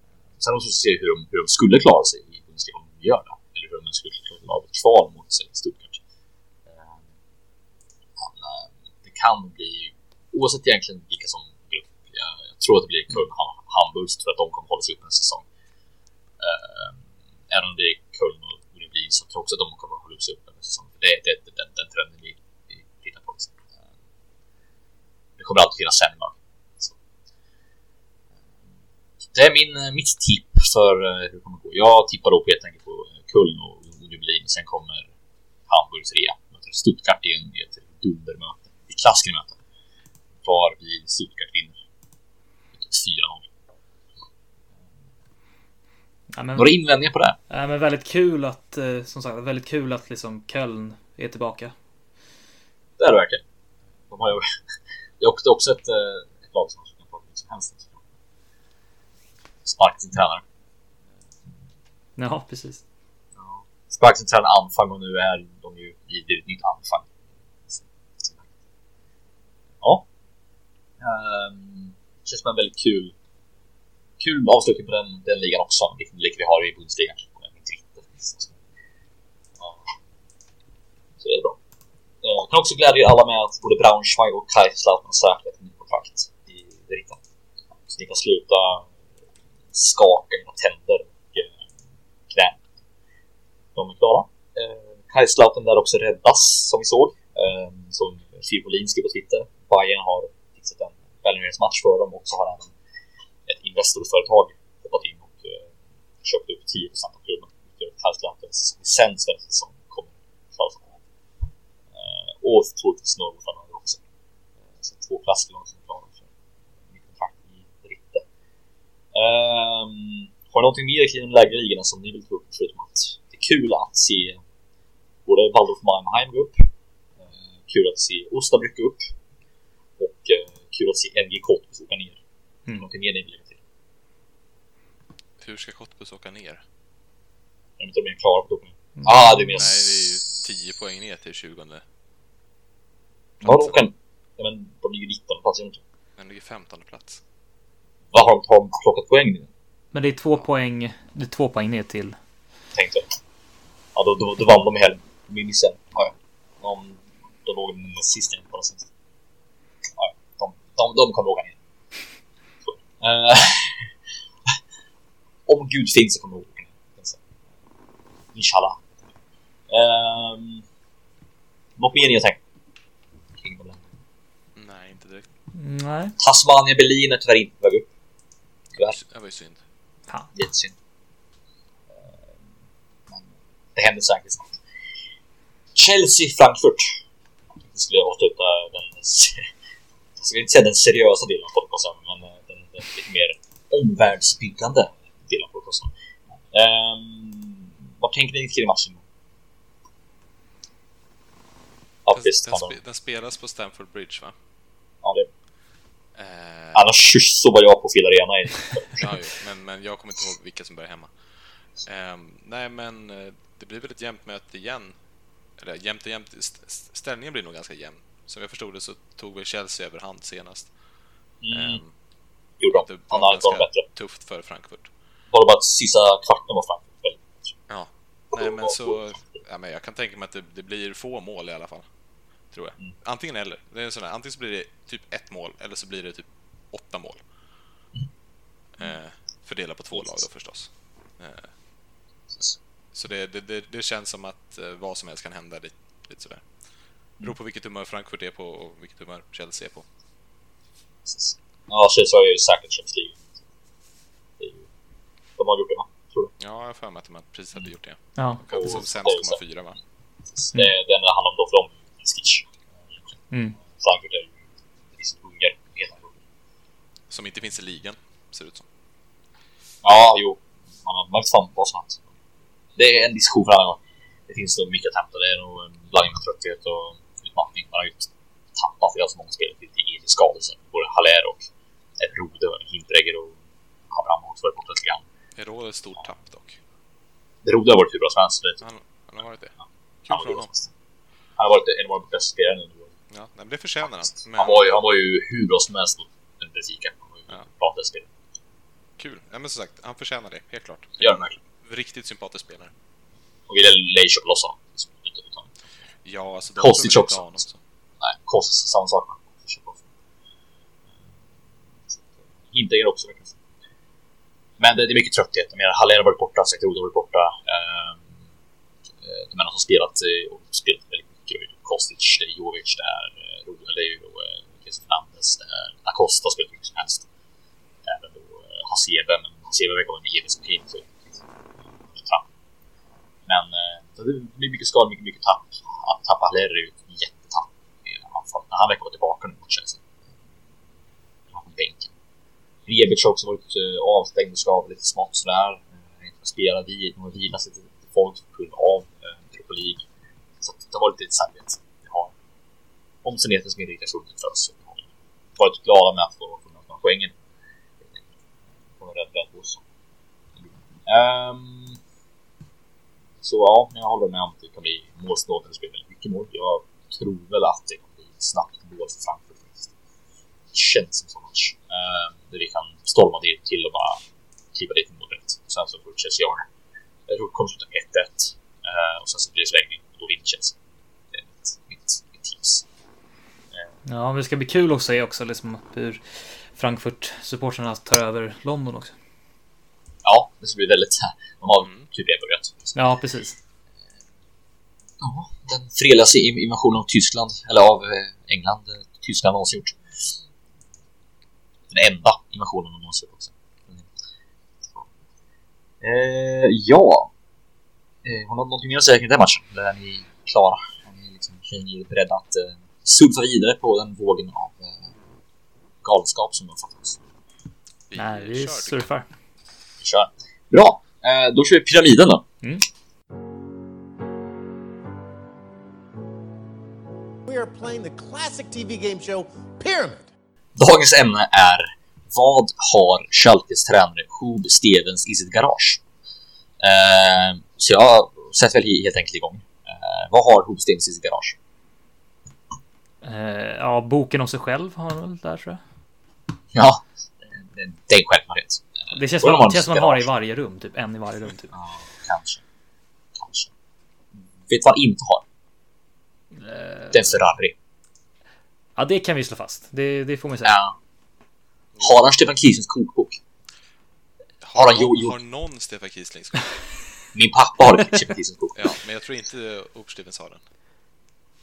Ehm, sen måste vi se hur de, hur de skulle klara sig i Bundesliga om de gör det. Eller hur de skulle klara av ett kval mot sig Stuttgart. Ehm, men, eh, det kan bli, oavsett egentligen vilka som grupp, jag, jag tror att det blir Köln, Hamburg, så tror jag att de kommer hålla sig upp en säsong. Ehm, även om det är Köln och Unibin så tror jag också att de kommer att hålla sig uppe en säsong. Det är det, den, den trenden vi, vi tittar på. Liksom. Eh, det kommer alltid finnas sämre lag. Så. Det är min, eh, mitt tipp för eh, hur det kommer att gå. Jag tippar då på helt enkelt på Köln och Union Sen kommer Hamburg trea. Möter Stuttgart i ett dundermöte. Ett klassikermöte. Var vi Stuttgart vinner. 4-0. Ja, men, Några invändningar på det? ja, men väldigt kul att, eh, som sagt, väldigt kul att liksom Köln är tillbaka. Det är det verkligen. De har ju... Det är också, ett, eh, ett lag som kan få som helst. Sparkat sin tränare. Ja, precis. Sparkat sin tränare Anfang och nu är de ju i ett nytt Anfang. Ja. Um, känns som en väldigt kul kul avslutning på den, den ligan också. Vilken lik vi har i Bundesliga. Ja. Så det är bra. Jag kan också glädja er alla med att både Braunschweig och Kaiserslautern har säkrat ett nytt kontrakt i Verita. Så ni kan sluta skaka era tänder och eh, knän. De är klara. Eh, Kaiserslautern där också räddas som vi såg. Som Fibolin skrev på Twitter. Bayern har fixat en välgörenhetsmatch för dem och så har även Investorföretag hoppat in och eh, köpt upp 10 av klubben. Kaiserslauterns licens för den som kommer klaras av. Eh, och troligtvis Norrbo framöver också. Eh, så två klasslag som är klara för mitt kontrakt i Ritte. Um, har ni någonting mer kring de lägre ligorna som ni vill ta upp förutom att det är kul att se både Waldorf Mannheim gå upp, uh, kul att se Osnabrück gå upp och uh, kul att se NG Cottbus åka ner. Mm. Någonting mer ni vill? Hur ska Cottbus åka ner? Jag vet inte om ni är klara på det. Ah, det är mer... Nej, det är ju 10 poäng ner till 20. Vadå åka? Ja, men de ligger 19 plats, de inte? Den ligger 15 plats. Vad har de har de plockat poäng nu? Men det är två poäng. Det är två poäng ner till. Tänkte jag. Ja, då, då, då vann de. Vi missade. Ja, ja. De, de låg sist på den sist. Ja, ja. De, de, de kommer åka ner. Om Gud finns så kommer åka ner. Inshallah. Um, något mer ni har tänkt? Kring? Nej, inte direkt. Nej. Tasmania Berlin är tyvärr inte på väg upp. Tyvärr. Det var ju synd. Fan. Jättesynd. Eh, Men det händer säkert snart. Chelsea-Frankfurt. Det skulle jag avsluta den... Jag skulle inte säga den seriösa delen av podcasten, men eh, den, den lite mer omvärldsbyggande av podcasten. Um, vad tänker ni kring matchen? Ja, Den, visst. den, spelas på Stamford Bridge, va? Ja, det, Eh, annars så var jag på fel arena i ja, jo, men, men jag kommer inte ihåg vilka som börjar hemma. Ehm, nej, men eh, det blir väl ett jämnt möte igen. Eller jämnt och jämnt. st- st- Ställningen blir nog ganska jämn. Som jag förstod det så tog väl Chelsea överhand senast. mm, Ehm, gjorde de. det var ganska bättre. tufft för Frankfurt. Bara bara att sista kvarten var Frankfurt väldigt bättre. Ja. Nej, men så... Ja, men jag kan tänka mig att det, det blir få mål i alla fall. Tror jag. Mm. Antingen eller. Det är en sån här, antingen så blir det typ ett mål, eller så blir det typ åtta mål. Eh, fördelat på två lag då förstås. Eh, så det, det, det, det känns som att eh, vad som helst kan hända lite, lite sådär. Beror på vilket humör Frankfurt är på och vilket humör Chelsea är på. Ja, Chelsea har ju säkert Champions League. De har gjort det, va? Tror du? Ja, jag har för mig att de precis hade gjort det. Ja. De hade som Och- sämst 0,4 va? Det, det enda det handlar om då för dem är Stitch. Mm. Frankfurt är ju visst hunger. helt. Som inte finns i ligan, ser det ut som. Ja, jo. Man har märkt fan vad som hänt. Det är en diskussion för alla gånger. Det finns nog mycket att hämta. Det är nog en blandning av trötthet och utmattning. Man har ju tappat för så många spelare till egen skadelse. Både Haller och Rode, Hindregger och Abraham har också varit borta lite grann. Rådet ett stort tapp dock? Rode har varit hur bra helst. Det- Han, han har varit det. Han Kul för honom. helst. Han har varit en av våra bästa spelare nu. Ja, nej, men det förtjänar han. Men Han var ju, han var ju hur bra som helst mot Benfica. Han Ja. bra kul. Ja, men som sagt, han förtjänar det, helt klart. Det gör han verkligen. Riktigt sympatisk spelare. Och ville Lej köpa loss honom. Utan- Ja, alltså... Kostic också. honom, så. Nej, kostar samma sak. Inte er också verkligen. Men det, det är mycket trötthet. Jag menar, Haller har varit borta, Sekrode har varit borta. Ehm, eh, De enda som spelat eh, och spelat väldigt mycket är Kostic, det är Jovic, det är eh, Rode, det eh, Lucas Fernandes, det är Acosta har spelat mycket som helst. Även då eh, Hasebe, men Hasebe verkar vara en evig som så- Men så det blir mycket skador, mycket, mycket tapp. Att tappa Haller är ju ett jättetapp i Han verkar vara tillbaka nu mot Chelsea. Han var på bänken. Rebic har också varit uh, avstängd och skadad lite smått sådär. Uh, inte spelat i, de har vilat lite folk på grund av uh, Europa League. Så det har varit lite särskilt. vi har omständigheter som inte riktigt har funnits för oss. Vi har varit glada med att få kunna ta poängen. Kommer rädd på oss. Um, så ja, jag håller med om att det kan bli målsnålt när det väldigt mycket mål. Jag tror väl att det kommer bli snabbt mål för Frankfurt faktiskt. Det känns som så match. Um, där vi kan storma dit till och bara klippa dit mål direkt. Och sen så får Chelsea göra det. Jag tror det kommer sluta 1-1. eh, och sen så blir det förlängning och då vinner Chelsea. Det är mitt, mitt, mitt tips. Ja, det ska bli kul att se också liksom hur Frankfurt-supportrarna tar över London också. Ja, det ska bli väldigt... De har Mm. typ det börjat. Ja, precis. Ja, den fredligaste in- invasionen av Tyskland, eller av eh, England, eh, Tyskland någonsin gjort. Den enda invasionen de någonsin också. Eh, ja. Eh, har ni någonting mer att säga kring den matchen? Eller är ni klara? Är ni, liksom, känner ni er beredda att eh, surfa vidare på den vågen av eh, galenskap som de fattas? Nej, vi kör, tycker jag. surfar. Vi kör. Bra! Eh, då kör vi pyramiden då. We are playing the classic TV game show Pyramid. Dagens ämne är Vad har Schalkes tränare Hub Stevens i sitt garage? Eh, så jag sätter väl he- helt enkelt igång. Eh, vad har Hub Stevens i sitt garage? Eh, ja, boken om sig själv har han väl där tror jag. Ja, det, är en självklarhet. Det känns som, känns ett man har i varje rum, typ en i varje rum. Typ. Ja, kanske. Kanske. Vet du vad han inte har? Eh, Det är en Ferrari. Ja, det kan vi slå fast. Det, det får man säga. Ja. Har han Stefan Kiesens kokbok? Har, Har han någon, jo- jo- har någon Stefan Kieslings kort? Min pappa har Stefan Kiesens kokbok. Ja, men jag tror inte Oop Stevens har den.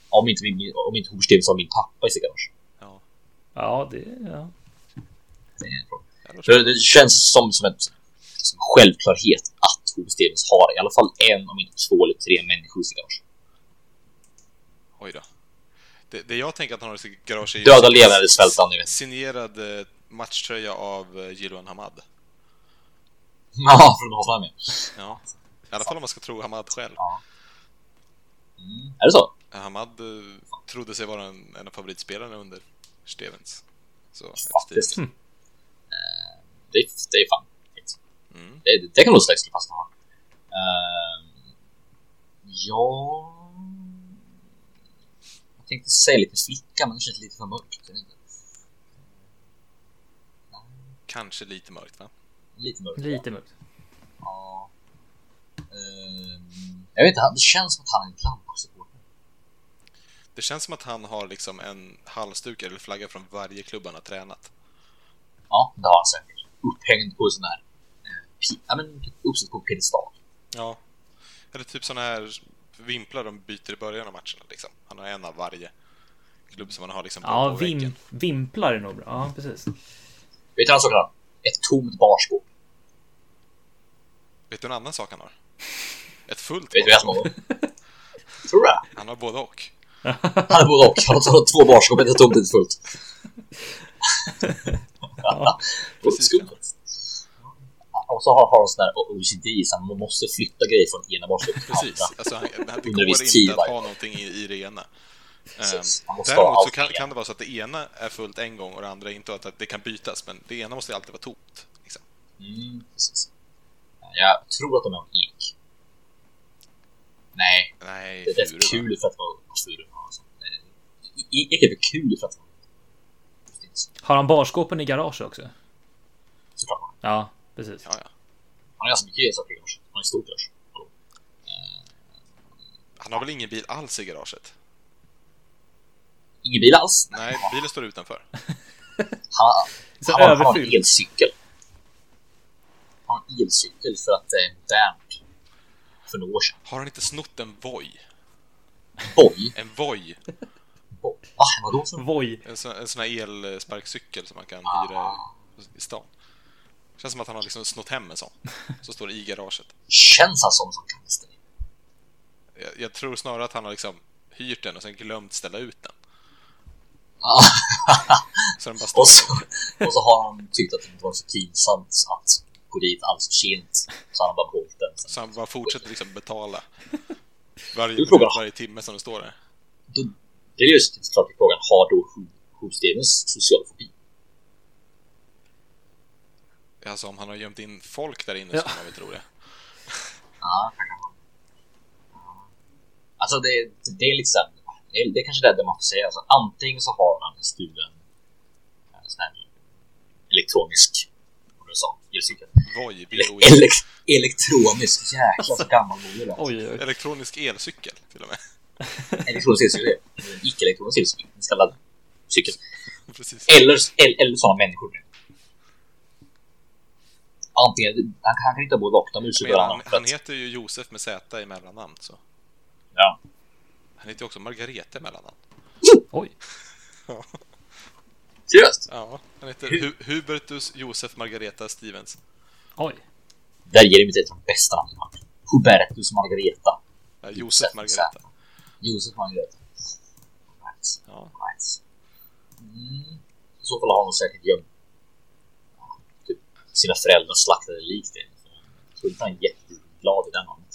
Om inte, min, om inte Hub Stevens har min pappa i sitt garage. Ja, Ja, det... Ja. Det är det För känns som, som en som självklarhet att Hove Stevens har i alla fall en, om inte två eller tre människor i sitt garage. Oj då. Det, det jag tänker att han har i sitt garage är Döda, levande eller svältande, signerad eh, matchtröja av eh, Jiloan Hamad. Ja, från med. Ja. I alla fall om man ska tro Hamad själv. Mm. Är det så? Hamad eh, trodde sig vara en, en av favoritspelarna under Stevens. Så, Faktiskt. stiligt. Det, är- det är fan. Mm. Det, det kan nog slå fast att han. Uh, ja... Jag tänkte säga lite flicka, men det känns lite för mörkt. Kanske lite mörkt va? Lite mörkt. Lite mörkt. Ja. Ehm, jag vet inte, det känns som att han är en Gladbach-supporter. Det känns som att han har liksom en halsduk eller flagga från varje klubb han har tränat. Ja, det har han säkert. Upphängd på sån här... eh, Ja, men uppsatt på en piedestal. Ja. Eller typ såna här vimplar de byter i början av matcherna liksom. Han har en av varje klubb som han har liksom på, Ja, på väggen. vim, vimplar är nog bra. Ja, precis. Vet du han saker han? Ett tomt barskåp. Vet du en annan sak han har? Ett fullt Vet du vad jag har? Tror du det? Han har både och. Han är både och. Han har två barskåp, ett tomt, ett fullt. Ja. Det är Precis, skumt. Och så har har han sån där OCD, så man måste flytta grejer från ena barskåpet till Precis. andra. Alltså, han, det går inte tid att ha någonting i, i det ena. Precis. Ehm, Däremot så kan, kan det vara så att det ena är fullt en gång och det andra inte, att det kan bytas. Men det ena måste ju alltid vara tomt. Liksom. Mm, precis. Jag tror att de är av ek. Nej, Nej, det är furu, kul för att vara furu. Alltså. Ek är för kul för att vara Har han barskåpen i garage också? Såklart. Ja, precis. Ja, ja. Han har ganska mycket saker i garaget. Han har ett stort garage. Hallå. Han har väl ingen bil alls i garaget? Ingen bil alls. Nej, bilen står utanför. Han, Så han, har, han har en elcykel. Han har en elcykel för att det är modernt. För några år sedan. Har han inte snott en Voi? Boy. En Voi? Boy. Va? Vadå? Voi. En, så, en sån här elsparkcykel som man kan Ah. hyra i stan. Känns som att han har liksom snott hem en sån. Så står det i garaget. Känns han som som gangster? Jag, jag tror snarare att han har liksom hyrt den och sen glömt ställa ut den. Så den bara står och, så, och så har han tyckt att det inte var så pinsamt att gå dit alls för sent. Så han har bara behållit den. Så han bara fortsätter liksom betala. Varje, minut, varje timme som den står där. Det är just klart till frågan, har då Hov Stevens social fobi? Alltså om han har gömt in folk där inne Ja. så kan man väl tro det. Ja. Alltså det, det är liksom, det är, det är kanske det man får säga. Alltså, antingen så har han en stulen eh, sån här elektronisk, vad du sa, elcykel. Voi, Ele- V-O-I. elek- elektronisk, jäklar så gammal man är. Oj, oj, oj. Elektronisk elcykel till och med. Elektronisk elcykel, en icke-elektronisk elcykel, en så kallad cykel. Precis. Eller, eller, eller sådana människor. Antingen, han, han kan inte ha både och, de utesluter varandra. han, han heter ju Josef med Z i mellannamn, så. Ja. Han heter ju också Margareta i mellannamn. Oj. Seriöst? Ja, han heter Hu- Hubertus Josef Margareta Stevens. Oj. Där ger det mig ett av de bästa namnen. Hubertus Margareta. Ja, Josef Margareta. Josef Margareta. Right. Ja. Right. Mm. I så fall har hon säkert gömt sina föräldrars slaktade lik. det. Jag tror inte han är jätteglad i den är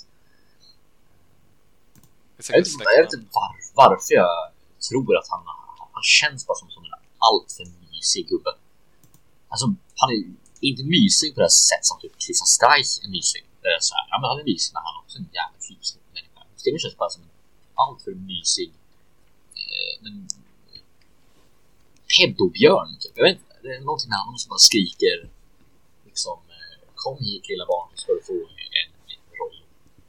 Jag vet inte, jag vet inte var, varför jag tror att han, han känns bara som, som en alltför mysig gubbe. Alltså, han är inte mysig på det sätt som typ Christian Streich är mysig. Det är så här, ja men han är mysig men han är också en jävla typsnitt människa. Steven känns bara som en alltför mysig eh, men peddobjörn typ. Jag vet inte, det är någonting med honom som bara skriker liksom eh, kom hit lilla barn så ska du få en roll.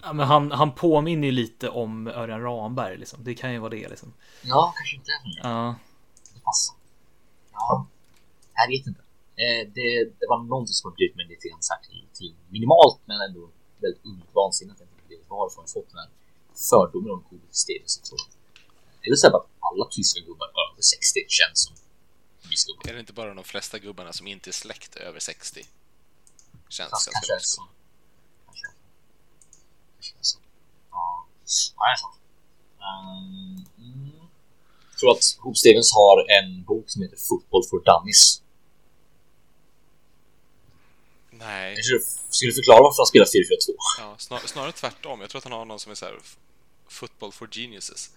Ja, men han, han påminner ju lite om Örjan Ramberg liksom. Det kan ju vara det liksom. Ja, kanske inte. Ja. Det passar. Ja, jag vet inte. Eh, det, det var någonting som har blivit mig lite grann så här till, till minimalt men ändå väldigt ungt inte Varifrån fått den här fördomen om så tror jag. Eller så att alla tyska gubbar över 60 känns som mysgubbar. Är det inte bara de flesta gubbarna som inte är släkt över 60? Känns Fast ganska mysko. så. Kanske är så. Kanske är så. Ja, ja det är sant. Um, mm. Jag tror att Hoop Stevens har en bok som heter Football for Dummies. Nej, Jag skulle, förklara varför han spelar 4-4-2. ja, snar, snarare tvärtom. Jag tror att han har någon som är så här Football for geniuses.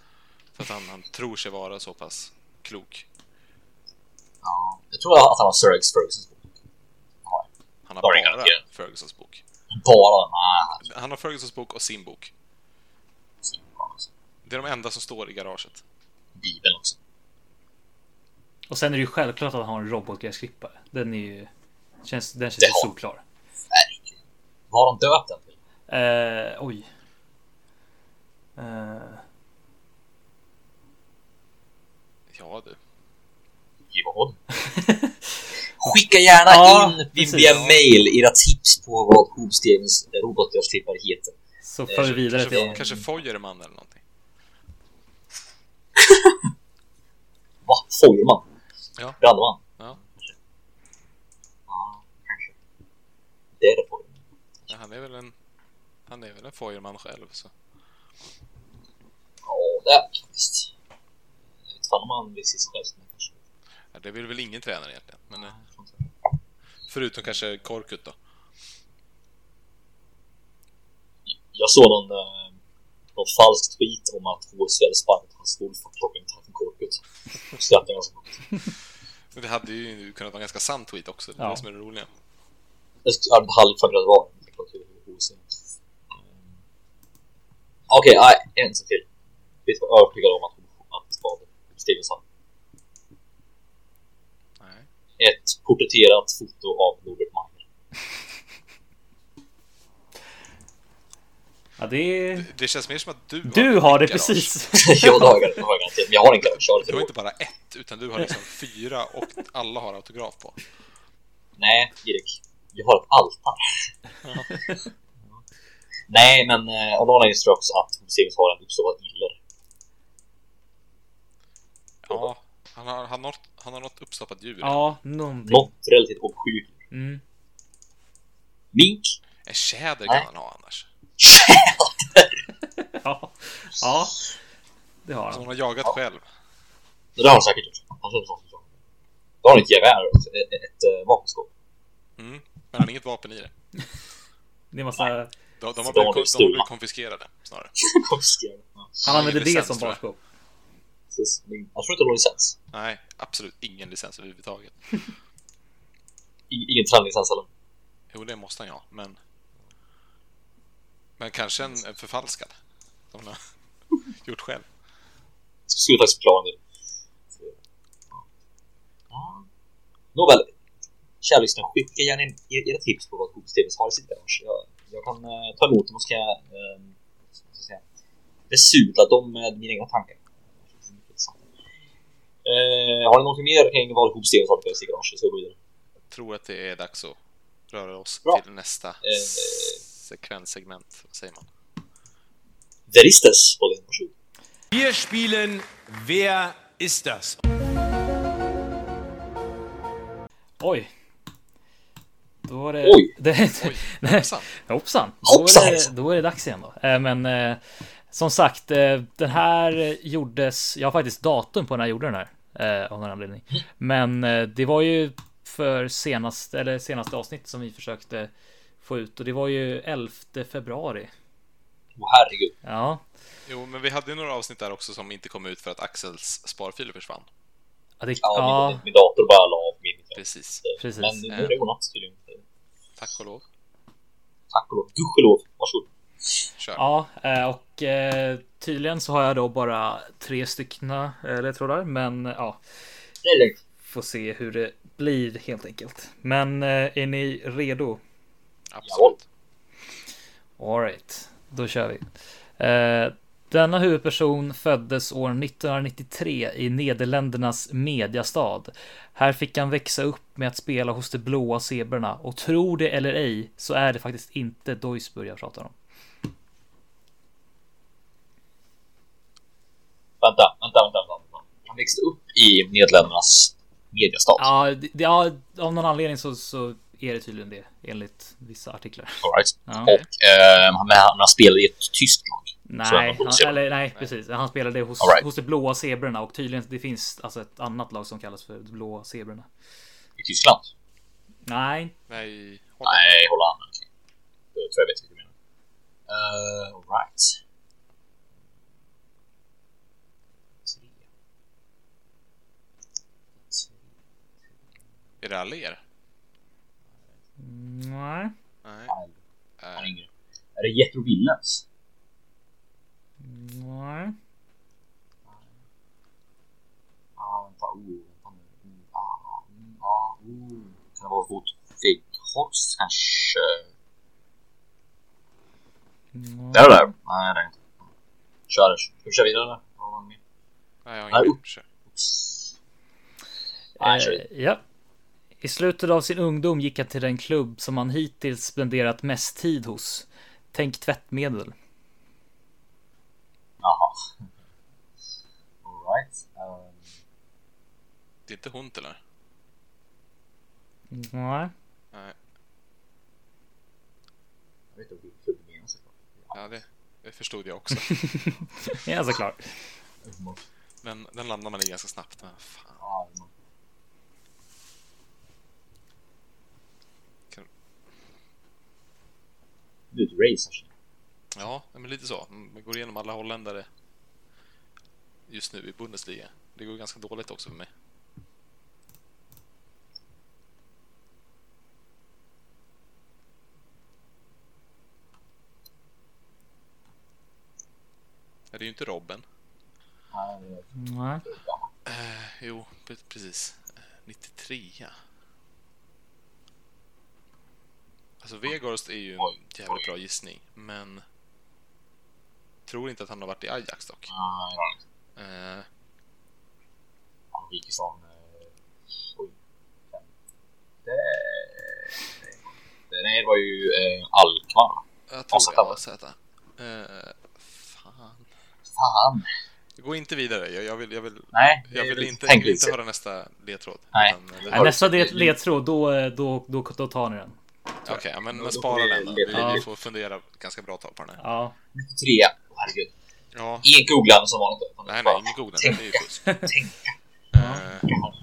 För att han, han tror sig vara så pass klok. Ja, jag tror att han har Sir Alex Fergusons bok. Han har Sorry, bara. Fergusons bok. bara nej. Han har Fergusons bok och sin bok. Det är de enda som står i garaget. Bibeln också. Och sen är det ju självklart att han har en robotgräsklippare. Den är ju... Känns, den känns Det ju solklar. Verkligen. Vad har de döpt den till? Eh, oj. Eh, Ja du. Vad? Skicka gärna Ja, in precis. via mail era tips på vad Hoop Stevens robotgräsklippare heter. så för vi vidare Kanske, till... kanske Feuerman eller någonting. Va? Feuerman? Ja. Brandman? Ja. Ja, kanske. Det är det Feuerman. Ja, han är väl en... Han är väl en Feuerman själv, så... Ja, det är det faktiskt. Jag vet fan om han vill se sig själv som kanske. Ja, det vill väl ingen tränare egentligen. Men, eh, förutom kanske Korkut då. Jag såg någon, eh, någon falsk tweet om att HSV hade sparkat hans skol för att plocka in från Korkut. Skrattade jag ganska. Men det hade ju kunnat vara en ganska sann tweet också. Det är Ja. det som är det roliga. Jag hade aldrig fattat vad det var. Det var. Okej, en sak till. Vi ska vara övertygade om att, att vad Steven sa. Nej. Ett porträtterat foto av Norbert Mayer. Ja, det. Det, det känns mer som att du har Du har det garage. precis. ja, det har jag det har jag. Men jag har en garage. Jag har Du har inte bara ett, utan du har liksom fyra och alla har autograf på. Nej, Erik. Jag har ett altare. Nej, men eh, av någon anledning tror jag också att Stevens har en uppstoppad iller. Ja, han har, han har, något, han har något uppstoppat djur. Ja, någonting. Något relativt obskyrt. Mm. Mink. En tjäder Nej. kan han ha annars. Ja. ja, det har Som han. han har jagat själv. Det har han säkert gjort. Han känner sånt som Då har han ett gevär också. Ett, ett, ett äh, vapenskåp. Mm. Men han har inget vapen i det. Det är massa... De, de, har, blivit, blivit de har blivit stulna. konfiskerade, snarare. Konfiskerad. Ja, Han använder det som barskåp. Precis. Jag tror inte de har licens. Nej, absolut ingen licens överhuvudtaget. Ingen tränarlicens heller. Jo, det måste han ha, men... Men kanske en, förfalskad. Som han har gjort själv. Skulle faktiskt del. Ja. Nåväl. Kära lyssnare, skicka gärna in er- era tips på vad Google har i sitt garage. Jag, jag kan eh, ta emot dem och ska jag, eh, ska besudla dem med mina egna tankar. Eh, har ni någonting mer kring vad Google Stevens har i sitt garage? Så jag går vidare. Jag tror att det är dags att röra oss Bra. till nästa Eh. sekvenssegment. Vad säger man? Veristes, Odin. Varsågod. Wir spielen Wer ist das? Oj. Då var det... Oj. det, Oj, det, hoppsan. Hoppsan! Då är, det, då är det dags igen då. Eh, Men eh, som sagt, eh, den här gjordes... Jag har faktiskt datum på när jag gjorde den här. eh, Av någon anledning. Men eh, det var ju för senaste, eller senaste avsnitt som vi försökte få ut. Och det var ju 11 februari. Åh herregud. Ja. Jo, men vi hade ju några avsnitt där också som inte kom ut för att Axels sparfiler försvann. Ja, det, Ja, ja Min, min dator bara la av min. Precis. precis. Men nu är det ordnat tydligen. Tack och lov. Tack och lov. Gudskelov. Varsågod. Kör. Ja, eh, och eh, tydligen så har jag då bara tre styckna eh, ledtrådar. Men ja, får se hur det blir helt enkelt. Men eh, är ni redo? Absolut. Alright, då kör vi. Eh, denna huvudperson föddes år 1993 i Nederländernas mediastad. Här fick han växa upp med att spela hos de blåa zebrorna och tro det eller ej så är det faktiskt inte Duisburg jag pratar om. Vänta, vänta, vänta, vänta. Han växte upp i Nederländernas mediastad. Ja, det, ja av någon anledning så, så är det tydligen det enligt vissa artiklar. All right. Ja. Och eh, han, men han han spelade i ett tyskt lag. Nej, han eller, nej, precis. Han spelade hos, right. hos de blåa zebrorna och tydligen det finns alltså ett annat lag som kallas för de blåa zebrorna. I Tyskland? Nej, Nej, håll Nej, Holland. Okej. Då tror jag vet vilka du menar. Uh, all right. Är det Aller? nej, Nej. Han är det Jethro Williams? nej. Ja, vänta. Oh, vänta nu. Ah, ah, oh. Kan det vara Wout Weghorst kanske? Det är det där. Nej, det är inte. Kör. Ska vi köra vidare eller? Mer? Nej, jag har Nej, ingen upp. Kör. Oops. Nej, kör vidare. Eh, ja. I slutet av sin ungdom gick han till den klubb som han hittills spenderat mest tid hos. Tänk tvättmedel. Jaha. All right. Um, Det är inte Hunt eller? Nej. Nej. jag vet inte vilken klubb du menar såklart. Ja, det, det förstod jag också. Ja, såklart. Men den landar man i ganska snabbt. Men fan. Ja, man- Kan- Race här. Ja, men lite så. Man går igenom alla holländare just nu i Bundesliga. Det går ganska dåligt också för mig. Ja, Det är ju inte Robben. Nej, det är Nej. Eh, jo, pre- precis. Eh, 93. Alltså Vegorst är ju en jävligt bra gissning, men tror inte att han har varit i Ajax dock. Nej, har inte. Eh, Han gick ifrån... Eh, oj. Det... Det nej, det var ju eh, Alkmaar. jag tror AZ, det var va? Z. Eh, fan. Fan. Gå inte vidare. Jag, jag, vill, jag, vill, Nej, jag vill inte, jag vill inte höra nästa ledtråd. Nej. Utan, eh, Nej, Nej, nästa det ledtråd, då, eh, då, då, då tar ni den. Okej, ja, men, men spara den då. Vi, vi får fundera ganska bra tag på den här. Ja. 93. Åh, herregud. Ja, Ingen googlande som vanligt. nej, nej, ingen googling. Det är ju fusk. Tänka. Jaha.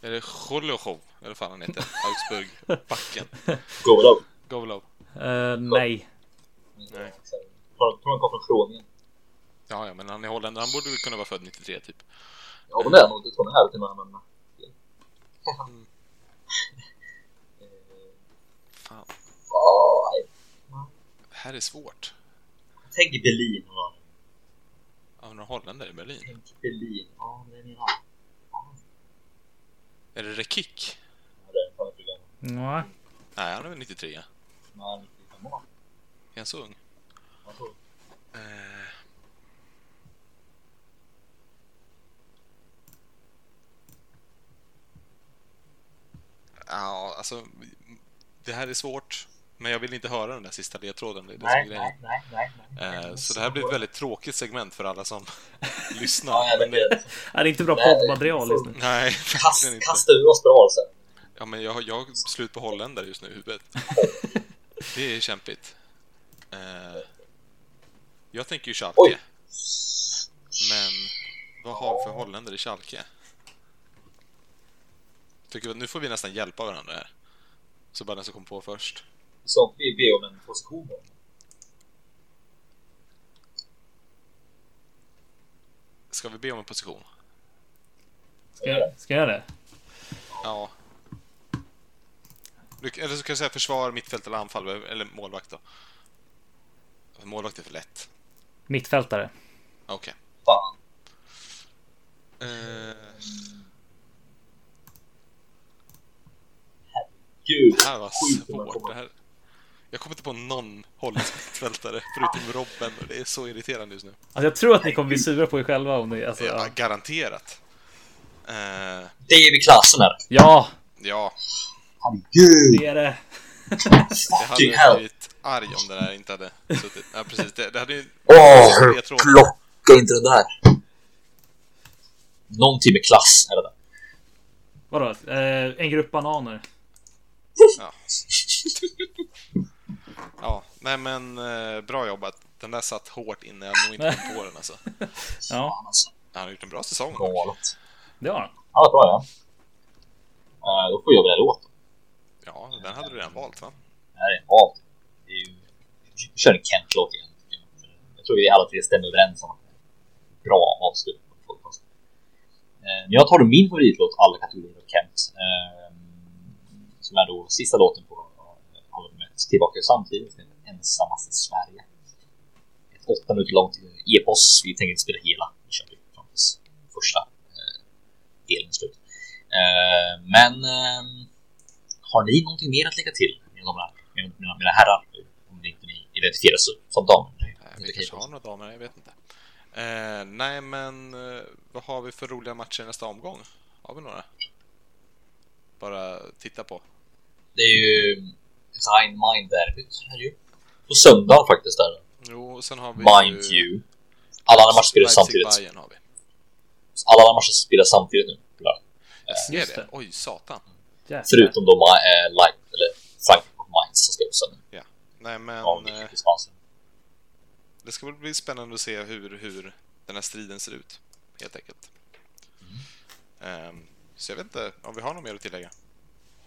är det Cholochov? Eller vad fan han heter? Augsburg. Backen. Go low. Govlov. Eh, nej. Nej. Tror tror han kom från Kroningen. Ja, ja, men han är holländare. Han borde väl kunna vara född 93 typ. Ja, men det är nog. Det tror jag här till mig, men... Fan. Nej. Det här är svårt. Tänk Berlin. va? Av några holländare i Berlin. Tänk Berlin. Ja, det är min Ja, Är det Rekik? det är fan ett program. Nej. Nej, han är väl 93. Är Men, 95 år. han så ung? Jag tror. Eh, Ja, alltså... Det här är svårt. Men jag vill inte höra den där sista ledtråden. Det är Nej, nej, nej, nej. nej. Eh, Så det här blir ett väldigt tråkigt segment för alla som lyssnar. Ja, Men det, det, Är inte bra poddmaterial just nu? nej, kast, inte. kasta ur oss bra sen. Ja, men jag har, jag har slut på holländare just nu i huvudet. Det är kämpigt. Eh, jag tänker ju Schalke. Oj. Men vad har vi för holländare i Schalke? Tycker att nu får vi nästan hjälpa varandra här. Så bara den som kom på först. Så vi ber om en position då. Ska vi be om en position? Ska jag, ska jag det? Ja. Du- Eller så kan jag säga försvar, mittfält eller anfall, eller målvakt då. Målvakt är för lätt. Mittfältare. Okej. Fan. Eh, Gud. det här var svårt. kommer- Det här... Jag kommer inte på någon holländsk mittfältare förutom Robben och det är så irriterande just nu. Alltså jag tror att ni kommer bli sura på er själva om ni... Alltså, Ja, ja. garanterat. Eh, David Klasen här. ja, ja, Herregud. det är det. jag hade hell. blivit arg om det där inte hade suttit. Ja, precis. Det, det hade ju... Åh, tror- plocka inte den där. Någonting med klass är det där. Vadå? Eh, en grupp bananer. Ja. ja, nej men eh, bra jobbat. Den där satt hårt inne, jag nog inte kom på den alltså. Ja. Han har gjort en bra säsong. Galet. det har han. Ja, bra ja. Uh, då får jag välja låt. Ja, den hade du redan valt va? Det en av. Det är ju... Vi kör en Kent-låt igen. Jag tror vi alla tre stämmer överens om att det är bra avslut på podcast. Eh, Men jag tar då min favoritlåt alla kategorier av Kent. eh, Som är då sista låten på eh, albumet Tillbaka samtidigt. som heter Ensamast i Sverige. Ett åtta minuter långt epos. Vi tänker inte spela hela. Vi kör det fram tills första eh, delen slut. Eh, Men ehm, har ni någonting mer att lägga till? Mina, mina, mina, mina herrar? Om ni inte ni identifierar sig som damer. Det Eh, Vi kanske har några damer, jag vet inte. Eh, nej men, eh, vad har vi för roliga matcher i nästa omgång? Har vi några? Bara titta på. Det är ju Rhein Mind derbyt ju. På söndag faktiskt där. Jo, och sen har vi Mind you. Alla andra matcher spelas samtidigt. Bayern har vi. Alla andra matcher spelas samtidigt nu. Är Just det? Oj, satan. Jäklar. Förutom de eh, live, eller Frankfurt och Mainz som ska upp sen. Ja. Nej men, Av eh, dispensen. det ska väl bli spännande att se hur, hur den här striden ser ut. Helt enkelt. Ehm, så jag vet inte om vi har något mer att tillägga.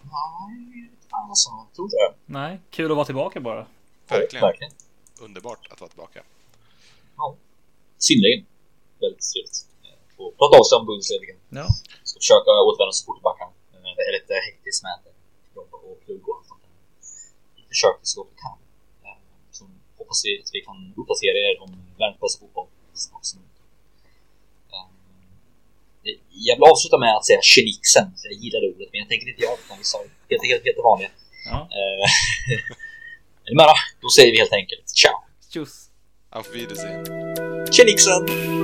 Nej, alltså, tror jag. Nej, kul att vara tillbaka bara. Verkligen. Verkligen. Underbart att vara tillbaka. Ja. Synnerligen. Väldigt trevligt. Och prata av sig om Bundesliga. Ja. ska försöka återvända så fort kan. Eh, Det är lite hektiskt med jobb och plugg och allt sånt där. Vi försöker så gott vi kan. Eh, Så hoppas vi att vi kan uppdatera er om världens bästa fotboll så snart som Jag vill avsluta med att säga Tjenixen, för jag gillar det ordet, men jag tänker inte det, utan vi sa helt, helt, helt det vanliga. Ja. Eh, med då? Då säger vi helt enkelt ciao! Tjus. Auf Wiedersehen. Tjenixen!